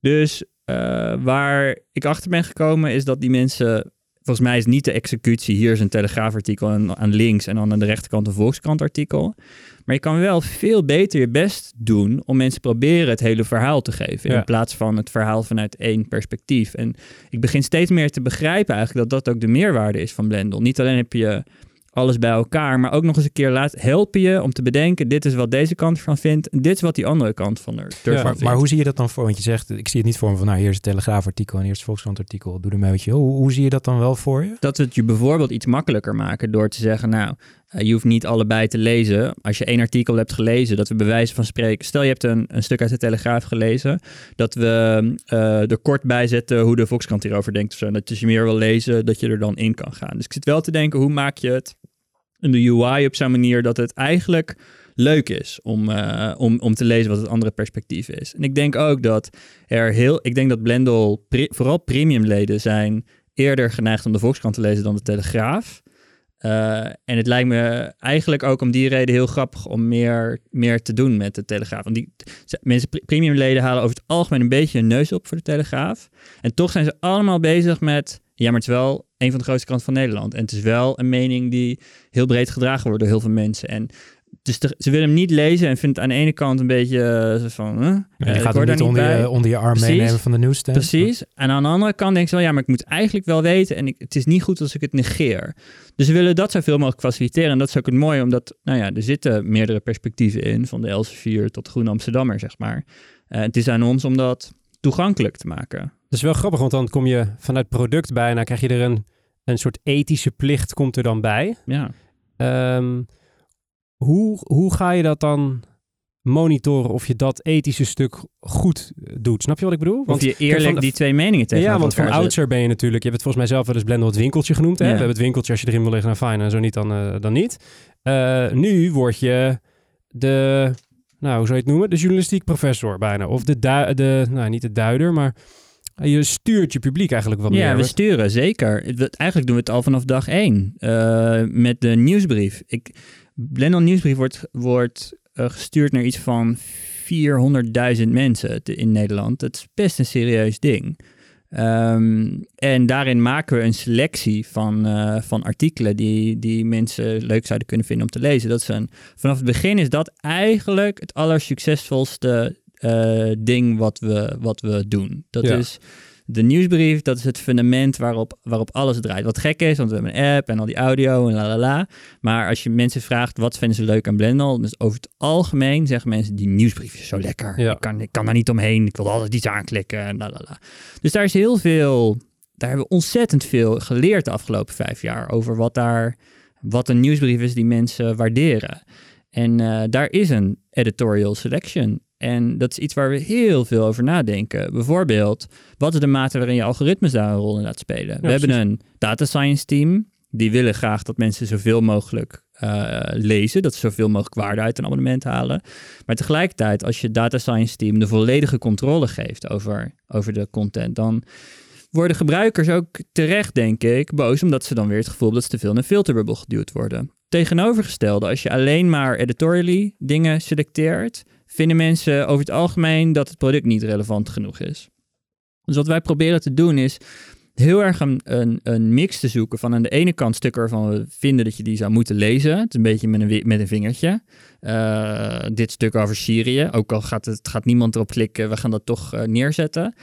S1: Dus uh, waar ik achter ben gekomen is dat die mensen Volgens mij is niet de executie. Hier is een telegraafartikel en aan links en dan aan de rechterkant een Volkskrant-artikel. Maar je kan wel veel beter je best doen om mensen proberen het hele verhaal te geven. In plaats van het verhaal vanuit één perspectief. En ik begin steeds meer te begrijpen eigenlijk dat dat ook de meerwaarde is van Blendel. Niet alleen heb je alles bij elkaar, maar ook nog eens een keer laat helpen je om te bedenken, dit is wat deze kant van vindt, en dit is wat die andere kant van er
S3: ja, maar, maar, hoe zie je dat dan voor? Want je zegt, ik zie het niet voor me van, nou, hier is een Telegraafartikel en hier is het Volkskrant-artikel, doe ermee wat je hoe, hoe zie je dat dan wel voor je?
S1: Dat we het je bijvoorbeeld iets makkelijker maken door te zeggen, nou, uh, je hoeft niet allebei te lezen. Als je één artikel hebt gelezen, dat we bij wijze van spreken, stel je hebt een, een stuk uit de Telegraaf gelezen, dat we uh, er kort bij zetten hoe de Volkskrant hierover denkt of zo. Dat als je meer wil lezen, dat je er dan in kan gaan. Dus ik zit wel te denken, hoe maak je het de UI op zo'n manier dat het eigenlijk leuk is om, uh, om, om te lezen wat het andere perspectief is. En ik denk ook dat er heel, ik denk dat Blendel, vooral premiumleden zijn eerder geneigd om de Volkskrant te lezen dan de Telegraaf. Uh, en het lijkt me eigenlijk ook om die reden heel grappig om meer, meer te doen met de Telegraaf. Want die mensen, premiumleden halen over het algemeen een beetje een neus op voor de Telegraaf. En toch zijn ze allemaal bezig met ja, maar het is wel een van de grootste kranten van Nederland. En het is wel een mening die heel breed gedragen wordt door heel veel mensen. En dus ze willen hem niet lezen en vindt het aan de ene kant een beetje uh, van... Uh,
S3: ja, je gaat hem niet onder je, onder je arm Precies. meenemen van de nieuwsstand.
S1: Precies. En aan de andere kant denk ze wel, ja, maar ik moet eigenlijk wel weten... en ik, het is niet goed als ik het negeer. Dus ze willen dat zoveel mogelijk faciliteren. En dat is ook het mooie, omdat nou ja, er zitten meerdere perspectieven in... van de Elsevier tot de Groene Amsterdammer, zeg maar. Uh, het is aan ons om dat toegankelijk te maken.
S2: Dat is wel grappig, want dan kom je vanuit product bij... en dan krijg je er een, een soort ethische plicht komt er dan bij.
S1: Ja.
S2: Um, hoe, hoe ga je dat dan monitoren of je dat ethische stuk goed doet. Snap je wat ik bedoel?
S1: Want of je eerlijk die twee meningen tegen
S2: Ja, want van oudsher ben je natuurlijk... Je hebt het volgens mij zelf wel eens Blender het winkeltje genoemd. Hè? We hebben het winkeltje, als je erin wil liggen, dan fijn. En zo niet, dan, uh, dan niet. Uh, nu word je de... Nou, hoe zou je het noemen? De journalistiek professor bijna. Of de, de nou, niet de duider, maar... Je stuurt je publiek eigenlijk wat
S1: ja,
S2: meer.
S1: Ja, we sturen, zeker. Eigenlijk doen we het al vanaf dag één. Uh, met de nieuwsbrief. Ik, Blendel Nieuwsbrief wordt, wordt uh, gestuurd naar iets van 400.000 mensen in Nederland. Dat is best een serieus ding. Um, en daarin maken we een selectie van, uh, van artikelen die, die mensen leuk zouden kunnen vinden om te lezen. Dat is een, vanaf het begin is dat eigenlijk het allersuccesvolste uh, ding wat we, wat we doen. Dat ja. is de nieuwsbrief, dat is het fundament waarop, waarop alles draait. Wat gek is, want we hebben een app en al die audio en la la la. Maar als je mensen vraagt wat vinden ze leuk aan Blendel, dus over het algemeen zeggen mensen die nieuwsbrief is zo lekker. Ja. Ik, kan, ik kan daar niet omheen, ik wil altijd iets aanklikken en la la la. Dus daar is heel veel, daar hebben we ontzettend veel geleerd de afgelopen vijf jaar over wat daar, wat een nieuwsbrief is die mensen waarderen. En uh, daar is een editorial selection. En dat is iets waar we heel veel over nadenken. Bijvoorbeeld, wat is de mate waarin je algoritmes daar een rol in laat spelen? we hebben een data science team. Die willen graag dat mensen zoveel mogelijk lezen. Dat ze zoveel mogelijk waarde uit een abonnement halen. Maar tegelijkertijd, als je data science team de volledige controle geeft over, over de content, dan worden gebruikers ook terecht, denk ik, boos omdat ze dan weer het gevoel hebben dat ze te veel in een filterbubbel geduwd worden. Tegenovergestelde, als je alleen maar editorially dingen selecteert, vinden mensen over het algemeen dat het product niet relevant genoeg is. Dus wat wij proberen te doen is heel erg een, een, een, mix te zoeken van aan de ene kant stukken waarvan we vinden dat je die zou moeten lezen. Het is een beetje met een, met een vingertje. Uh, dit stuk over Syrië, ook al gaat, het, gaat niemand erop klikken, we gaan dat toch uh, neerzetten.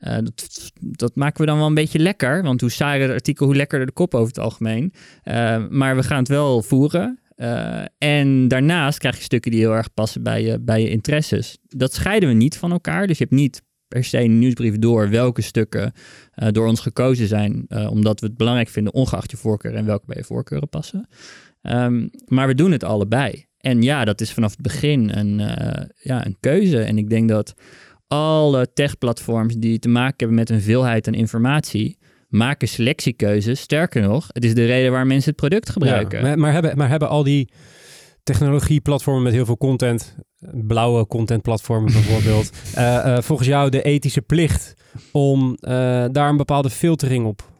S1: Uh, dat, dat, maken we dan wel een beetje lekker, want hoe saaier het artikel, hoe lekkerder de kop over het algemeen. maar we gaan het wel voeren. En daarnaast krijg je stukken die heel erg passen bij je, bij je interesses. Dat scheiden we niet van elkaar. Dus je hebt niet per se een nieuwsbrief door welke stukken uh, door ons gekozen zijn, uh, omdat we het belangrijk vinden, ongeacht je voorkeur en welke bij je voorkeuren passen. Um, maar we doen het allebei. En ja, dat is vanaf het begin een, ja, een keuze. En ik denk dat alle tech-platforms die te maken hebben met een veelheid aan informatie, maken selectiekeuzes. Sterker nog, het is de reden waar mensen het product gebruiken.
S2: Ja, maar, maar, hebben, maar hebben al die technologieplatformen met heel veel content, blauwe contentplatformen (laughs) bijvoorbeeld, uh, volgens jou de ethische plicht om uh, daar een bepaalde filtering op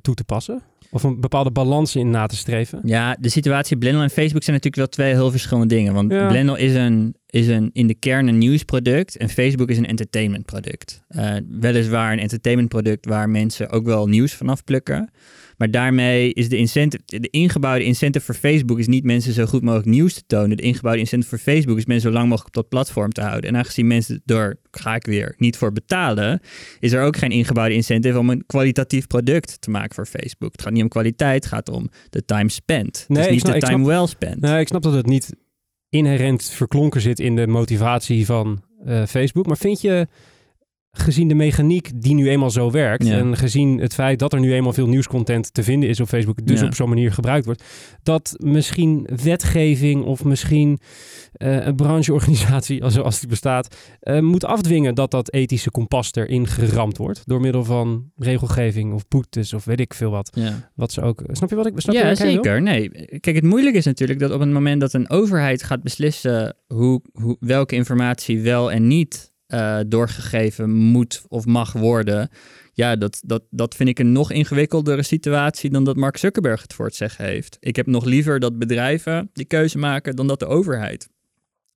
S2: toe te passen? Of een bepaalde balans in na te streven?
S1: Ja, de situatie Blendel en Facebook zijn natuurlijk wel twee heel verschillende dingen. Want ja. Blendel is, een, is een, in de kern een nieuwsproduct en Facebook is een entertainmentproduct. weliswaar een entertainmentproduct waar mensen ook wel nieuws vanaf plukken. Maar daarmee is de incentive, de ingebouwde incentive voor Facebook is niet mensen zo goed mogelijk nieuws te tonen. De ingebouwde incentive voor Facebook is mensen zo lang mogelijk op dat platform te houden. En aangezien mensen door, ga ik weer, niet voor betalen, is er ook geen ingebouwde incentive om een kwalitatief product te maken voor Facebook. Het gaat niet om kwaliteit, het gaat om de time spent. Nee, niet de time well spent.
S2: Nee, ik snap dat het niet inherent verklonken zit in de motivatie van uh, Facebook. Maar vind je gezien de mechaniek die nu eenmaal zo werkt en gezien het feit dat er nu eenmaal veel nieuwscontent te vinden is op Facebook, dus op zo'n manier gebruikt wordt, dat misschien wetgeving of misschien uh, een brancheorganisatie, (laughs) zoals die bestaat, uh, moet afdwingen dat dat ethische kompas erin geramd wordt door middel van regelgeving of boetes of weet ik veel wat. Ja. Wat ze ook. Snap je wat ik? Snap
S1: ja, zeker. Nee, kijk, het moeilijke is natuurlijk dat op het moment dat een overheid gaat beslissen hoe, hoe welke informatie wel en niet uh, doorgegeven moet of mag worden. Ja, dat, dat, dat vind ik een nog ingewikkeldere situatie dan dat Mark Zuckerberg het voor het zeggen heeft. Ik heb nog liever dat bedrijven die keuze maken dan dat de overheid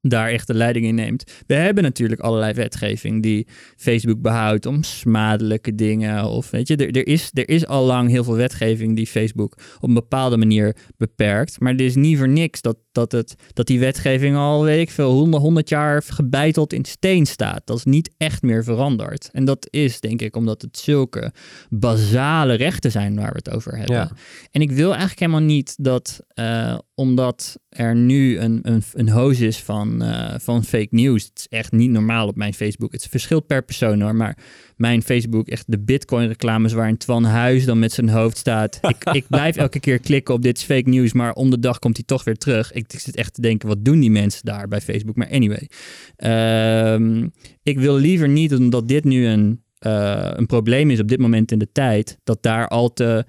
S1: daar echt de leiding in neemt. We hebben natuurlijk allerlei wetgeving die Facebook behoudt om smadelijke dingen. Of weet je, er, er, is, er is al lang heel veel wetgeving die Facebook op een bepaalde manier beperkt. Maar er is niet voor niks dat, dat, het, dat die wetgeving al, weet ik veel, honderd, honderd jaar gebeiteld in steen staat. Dat is niet echt meer veranderd. En dat is denk ik omdat het zulke basale rechten zijn waar we het over hebben. Ja. En ik wil eigenlijk helemaal niet dat, uh, omdat er nu een, een, een hoos is van, uh, van fake news. Het is echt niet normaal op mijn Facebook. Het verschilt per persoon hoor, maar mijn Facebook, echt de Bitcoin-reclames waarin Twan Huis dan met zijn hoofd staat. (laughs) ik, ik blijf elke keer klikken op dit is fake news, maar om de dag komt hij toch weer terug. Ik, zit echt te denken, wat doen die mensen daar bij Facebook? Maar anyway, uh, ik wil liever niet, omdat dit nu een, uh, een probleem is op dit moment in de tijd, dat daar al te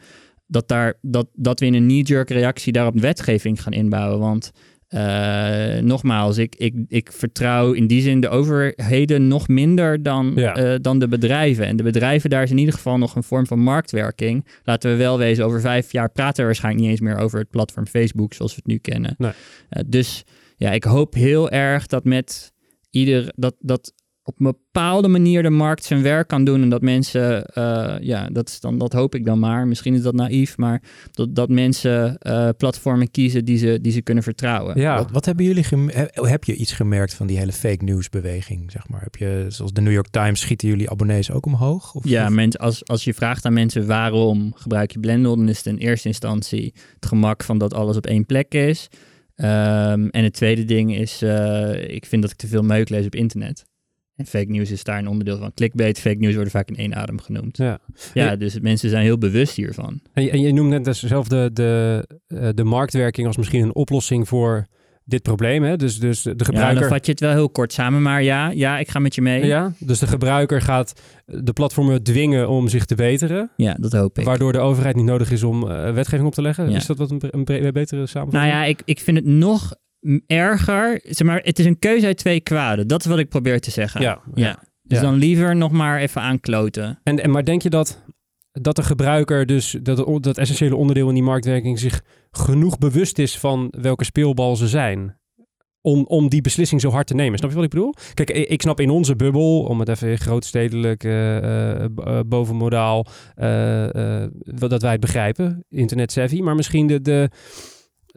S1: dat, daar, dat, dat we in een knee-jerk reactie daarop wetgeving gaan inbouwen. Want uh, nogmaals, ik, ik, ik vertrouw in die zin de overheden nog minder dan, uh, dan de bedrijven. En de bedrijven, daar is in ieder geval nog een vorm van marktwerking. Laten we wel wezen, over vijf jaar praten we waarschijnlijk niet eens meer over het platform Facebook zoals we het nu kennen. Nee. Uh, dus ja, ik hoop heel erg dat met ieder, dat, dat op een bepaalde manier de markt zijn werk kan doen. En dat mensen, uh, ja, dat, is dan, dat hoop ik dan maar. Misschien is dat naïef, maar dat, dat mensen uh, platformen kiezen die ze, die ze kunnen vertrouwen.
S3: Ja. Wat, wat hebben jullie, heb je iets gemerkt van die hele fake news beweging, zeg maar? Heb je, zoals de New York Times, schieten jullie abonnees ook omhoog?
S1: Of, ja, of? als, als je vraagt aan mensen waarom gebruik je Blendel, dan is het in eerste instantie het gemak van dat alles op één plek is. Um, en het tweede ding is, uh, ik vind dat ik te veel meuk lees op internet. En fake news is daar een onderdeel van. Clickbait, fake news worden vaak in één adem genoemd. Ja, ja dus mensen zijn heel bewust hiervan.
S2: En je, en je noemt net dus zelf de, de, eh, de marktwerking als misschien een oplossing voor dit probleem. Hè? Dus, dus de gebruiker... Ja,
S1: dan vat je het wel heel kort samen. Maar ja, ja, ik ga met je mee.
S2: Ja, dus de gebruiker gaat de platformen dwingen om zich te beteren.
S1: Ja, dat hoop ik.
S2: Waardoor de overheid niet nodig is om uh, wetgeving op te leggen. Is dat wat een, een, betere samenvatting?
S1: Nou ja, ik, ik vind het nog erger. Zeg maar, het is een keuze uit twee kwaden. Dat is wat ik probeer te zeggen. Ja. ja. Dus dan liever nog maar even aankloten.
S2: En, en maar denk je dat dat de gebruiker dus dat, dat essentiële onderdeel in die marktwerking zich genoeg bewust is van welke speelbal ze zijn. Om, om die beslissing zo hard te nemen. Snap je wat ik bedoel? Kijk, ik snap in onze bubbel, om het even grootstedelijk uh, uh, bovenmodaal, dat wij het begrijpen, internet savvy. Maar misschien de, de,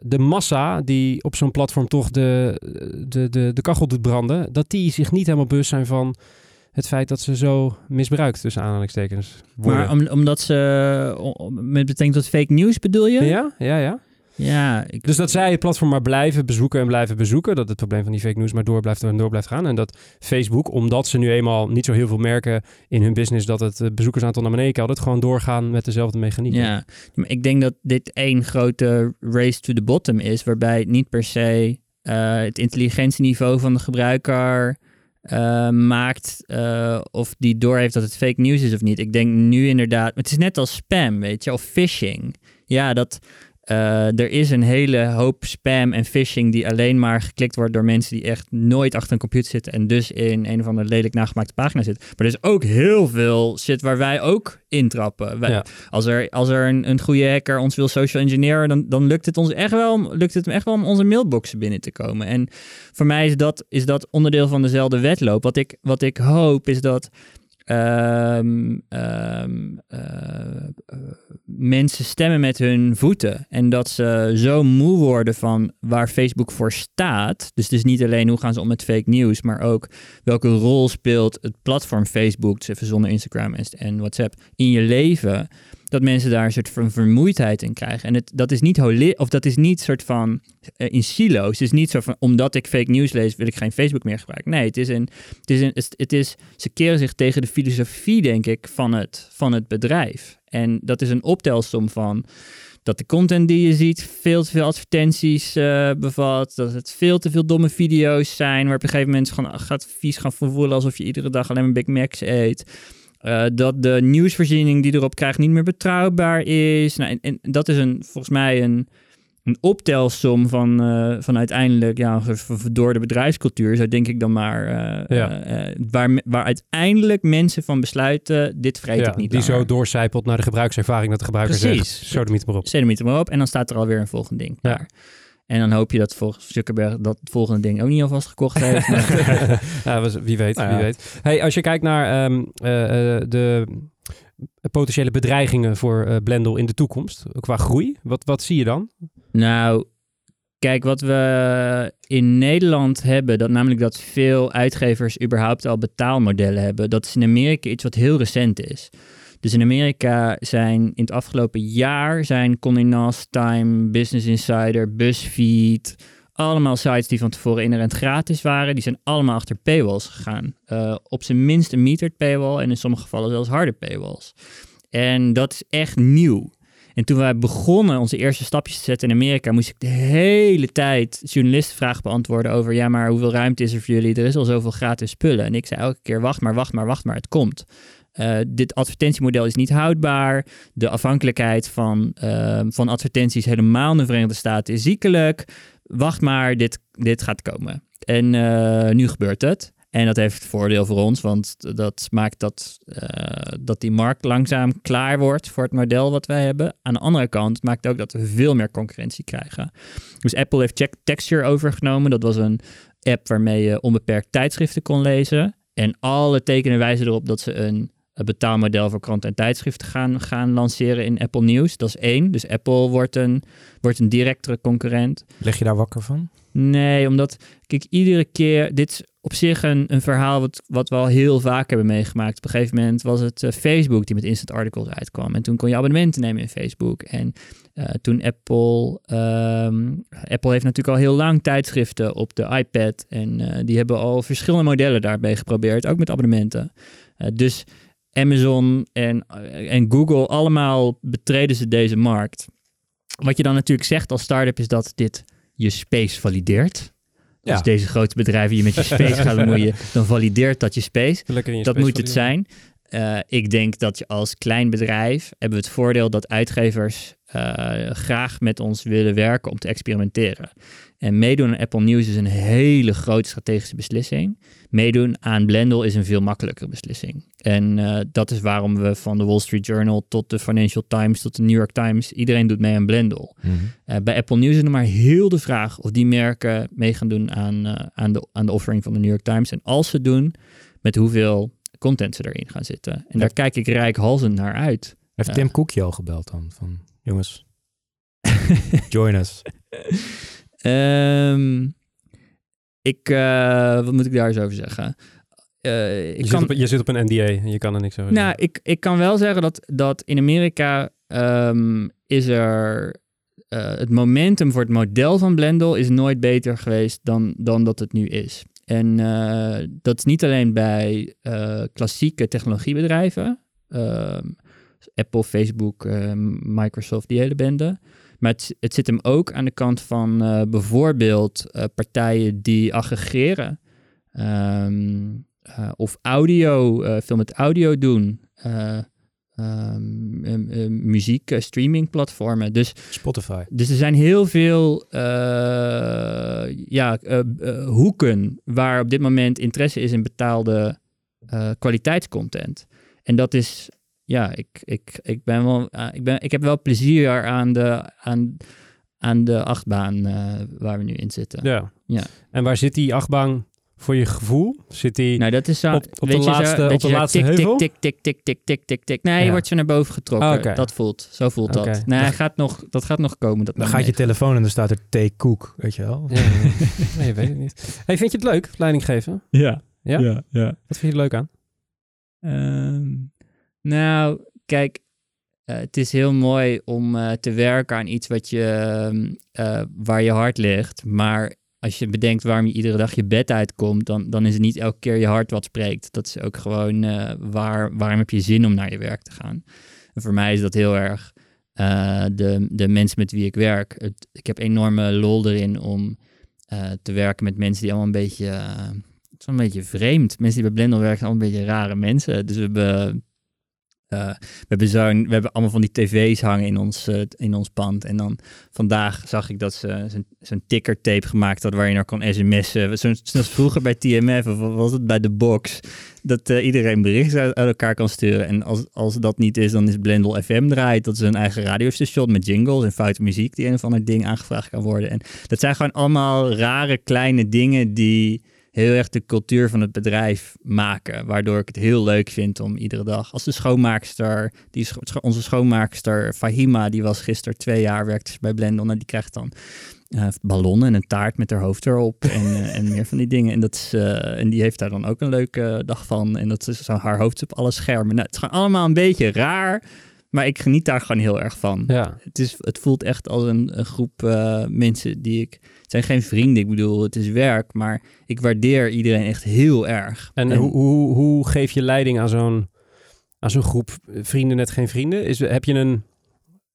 S2: de massa die op zo'n platform toch de, de, de, de kachel doet branden, dat die zich niet helemaal bewust zijn van het feit dat ze zo misbruikt, tussen aanhalingstekens,
S1: worden. Maar omdat ze, met betrekking tot fake news bedoel je?
S2: Ja, ja, ja.
S1: Ja,
S2: Dus dat zij het platform maar blijven bezoeken en blijven bezoeken. Dat het probleem van die fake news maar door blijft en door blijft gaan. En dat Facebook, omdat ze nu eenmaal niet zo heel veel merken in hun business dat het bezoekersaantal naar beneden kan, dat gewoon doorgaan met dezelfde mechaniek.
S1: Ja, maar ik denk dat dit één grote race to the bottom is, waarbij niet per se uh, het intelligentieniveau van de gebruiker uh, maakt uh, of die doorheeft dat het fake news is of niet. Ik denk nu inderdaad, het is net als spam, weet je, of phishing. Ja, dat uh, er is een hele hoop spam en phishing die alleen maar geklikt wordt door mensen die echt nooit achter een computer zitten en dus in een of andere lelijk nagemaakte pagina zitten. Maar er is ook heel veel shit waar wij ook intrappen. Wij, Als er, als er een, een goede hacker ons wil social engineeren, dan, dan lukt het ons echt wel, lukt het hem echt wel om onze mailboxen binnen te komen. En voor mij is dat, is dat onderdeel van dezelfde wedloop. Wat ik, wat ik hoop is dat Um, um, uh, mensen stemmen met hun voeten. En dat ze zo moe worden van waar Facebook voor staat. Dus het is niet alleen hoe gaan ze om met fake news, maar ook welke rol speelt het platform Facebook, dus even zonder Instagram en WhatsApp, in je leven dat mensen daar een soort van vermoeidheid in krijgen. En het, dat is niet holi of dat is niet soort van uh, in silo's. Het is niet zo van omdat ik fake news lees, wil ik geen Facebook meer gebruiken. Nee, het is een, het is een, het is, ze keren zich tegen de filosofie, denk ik, van het, van het bedrijf. En dat is een optelsom van dat de content die je ziet veel te veel advertenties uh, bevat. Dat het veel te veel domme video's zijn. Waar op een gegeven moment gaan, gaat vies gaan voelen alsof je iedere dag alleen maar Big Macs eet. Uh, dat de nieuwsvoorziening die erop krijgt niet meer betrouwbaar is. Nou, en, en dat is een, volgens mij een, een optelsom van, uh, van uiteindelijk ja, een de bedrijfscultuur, zo denk ik dan maar. Uh, ja. waar, waar uiteindelijk mensen van besluiten, dit vreet ja, ik niet
S2: Die zo doorcijpelt naar de gebruikservaring dat de gebruiker Precies. zegt, zo de
S1: maar op. Zet maar op en dan staat er alweer een volgend ding. Ja. En dan hoop je dat volgens Zuckerberg dat volgende ding ook niet alvast gekocht heeft. (laughs)
S2: ja, wie weet, nou wie weet. Hey, als je kijkt naar um, uh, de potentiële bedreigingen voor uh, Blendel in de toekomst, qua groei, wat, wat zie je dan?
S1: Nou, kijk, wat we in Nederland hebben, dat namelijk dat veel uitgevers überhaupt al betaalmodellen hebben, dat is in Amerika iets wat heel recent is. Dus in Amerika zijn in het afgelopen jaar zijn Condé Time, Business Insider, BuzzFeed, allemaal sites die van tevoren inherent gratis waren, die zijn allemaal achter paywalls gegaan. Uh, op zijn minst een metered paywall en in sommige gevallen zelfs harde paywalls. En dat is echt nieuw. En toen wij begonnen onze eerste stapjes te zetten in Amerika, moest ik de hele tijd journalistenvragen beantwoorden over, ja, maar hoeveel ruimte is er voor jullie? Er is al zoveel gratis spullen. En ik zei elke keer, wacht maar, wacht maar, wacht maar, het komt. Uh, dit advertentiemodel is niet houdbaar. De afhankelijkheid van, uh, van advertenties helemaal in de Verenigde Staten is ziekelijk. Wacht maar, dit, dit gaat komen. En uh, nu gebeurt het. En dat heeft voordeel voor ons, want dat maakt dat, dat die markt langzaam klaar wordt voor het model wat wij hebben. Aan de andere kant maakt het ook dat we veel meer concurrentie krijgen. Dus Apple heeft Texture overgenomen. Dat was een app waarmee je onbeperkt tijdschriften kon lezen. En alle tekenen wijzen erop dat ze een betaalmodel voor kranten en tijdschriften gaan, gaan lanceren in Apple News. Dat is één. Dus Apple wordt een, wordt een directere concurrent.
S3: Leg je daar wakker van?
S1: Nee, omdat, kijk, iedere keer, dit is op zich een, een verhaal wat, wat we al heel vaak hebben meegemaakt. Op een gegeven moment was het uh, Facebook die met instant articles uitkwam. En toen kon je abonnementen nemen in Facebook. En uh, toen Apple, um, Apple heeft natuurlijk al heel lang tijdschriften op de iPad. En uh, die hebben al verschillende modellen daarbij geprobeerd, ook met abonnementen. dus Amazon en, en Google, allemaal betreden ze deze markt. Wat je dan natuurlijk zegt als start-up is dat dit je space valideert. Als deze grote bedrijven je met je (laughs) space gaan bemoeien, dan valideert dat je space.
S2: Je
S1: dat moet het zijn. Uh, ik denk dat je als klein bedrijf hebben we het voordeel dat uitgevers uh, graag met ons willen werken om te experimenteren. En meedoen aan Apple News is een hele grote strategische beslissing. Meedoen aan Blendle is een veel makkelijkere beslissing. En uh, dat is waarom we van de Wall Street Journal tot de Financial Times tot de New York Times, iedereen doet mee aan Blendle. Mm -hmm. bij Apple News is er maar heel de vraag of die merken mee gaan doen aan, aan, de, aan de offering van de New York Times. En als ze doen, met hoeveel content ze erin gaan zitten. En daar kijk ik rijkhalsend naar uit.
S3: Heeft Tim Cook je al gebeld dan? Van, jongens, (laughs) join us.
S1: um, ik, uh, wat moet ik daar eens over zeggen?
S2: Uh, ik je, kan, zit op, je zit op een NDA en je kan er niks over
S1: nou, zeggen. Ik, ik kan wel zeggen dat, dat in Amerika um, is er... Uh, het momentum voor het model van Blendle is nooit beter geweest dan, dan dat het nu is. En uh, dat is niet alleen bij uh, klassieke technologiebedrijven, uh, Apple, Facebook, Microsoft, die hele bende. Maar het, zit hem ook aan de kant van bijvoorbeeld partijen die aggregeren. Um, of audio, veel met audio doen um, muziek uh, streaming platformen. Dus,
S3: Spotify.
S1: Dus er zijn heel veel uh, ja, uh, hoeken waar op dit moment interesse is in betaalde kwaliteitscontent. En dat is, ja, ik, ik, ik, ben wel, ik, ben, ik heb wel plezier aan de, aan, aan de achtbaan waar we nu in zitten.
S2: Ja. ja. En waar zit die achtbaan voor je gevoel? Zit hij
S1: nou, dat is zo,
S2: op, op de laatste, zo, op de laatste
S1: tik,
S2: heuvel?
S1: Tik, tik, tik, tik, tik, tik, tik. Nee, ja. je wordt zo naar boven getrokken. Oh, okay. Dat voelt, zo voelt okay. dat. Nee, hij gaat nog, dat gaat nog komen. Dat
S3: dan gaat je telefoon en dan staat er T. Cook, weet je wel? Ja, (laughs)
S2: nee, je weet het niet. Hey, vind je het leuk, leiding geven?
S1: Ja.
S2: Ja?
S1: Ja, ja.
S2: Wat vind je er leuk aan?
S1: Um, nou, kijk, uh, het is heel mooi om uh, te werken aan iets wat je, uh, waar je hart ligt. Maar als je bedenkt waarom je iedere dag je bed uitkomt, dan, dan is het niet elke keer je hart wat spreekt. Dat is ook gewoon uh, waar, waarom heb je zin om naar je werk te gaan. En voor mij is dat heel erg uh, de, de mensen met wie ik werk. Het, ik heb enorme lol erin om uh, te werken met mensen die allemaal een beetje, een beetje vreemd. Mensen die bij Blendel werken allemaal een beetje rare mensen. Dus we hebben uh, we, hebben zo'n, we hebben allemaal van die tv's hangen in ons, uh, in ons pand. En dan vandaag zag ik dat ze zo'n, zo'n tickertape gemaakt hadden waar je naar kon sms'en. Zoals zo vroeger bij TMF of was het bij de box. Dat uh, iedereen berichten uit, uit, elkaar kan sturen. En als, als dat niet is, dan is Blendel FM draait. Dat is een eigen radiostation met jingles en foute muziek die een of ander ding aangevraagd kan worden. En dat zijn gewoon allemaal rare kleine dingen die heel erg de cultuur van het bedrijf maken. Waardoor ik het heel leuk vind om iedere dag. Als de schoonmaakster, die scho onze schoonmaakster Fahima, die was gisteren twee jaar, werkte bij Blendel. En die krijgt dan uh, ballonnen en een taart met haar hoofd erop (laughs) en, uh, en meer van die dingen. En, dat is, uh, en die heeft daar dan ook een leuke dag van. En dat is zo haar hoofd op alle schermen. Nou, het is gewoon allemaal een beetje raar. Maar ik geniet daar gewoon heel erg van.
S2: Ja.
S1: Het, is, het voelt echt als een, een groep uh, mensen die ik... Het zijn geen vrienden, ik bedoel, het is werk. Maar ik waardeer iedereen echt heel erg.
S2: En, en hoe, hoe, hoe geef je leiding aan zo'n, aan zo'n groep vrienden net geen vrienden? Is, heb je een...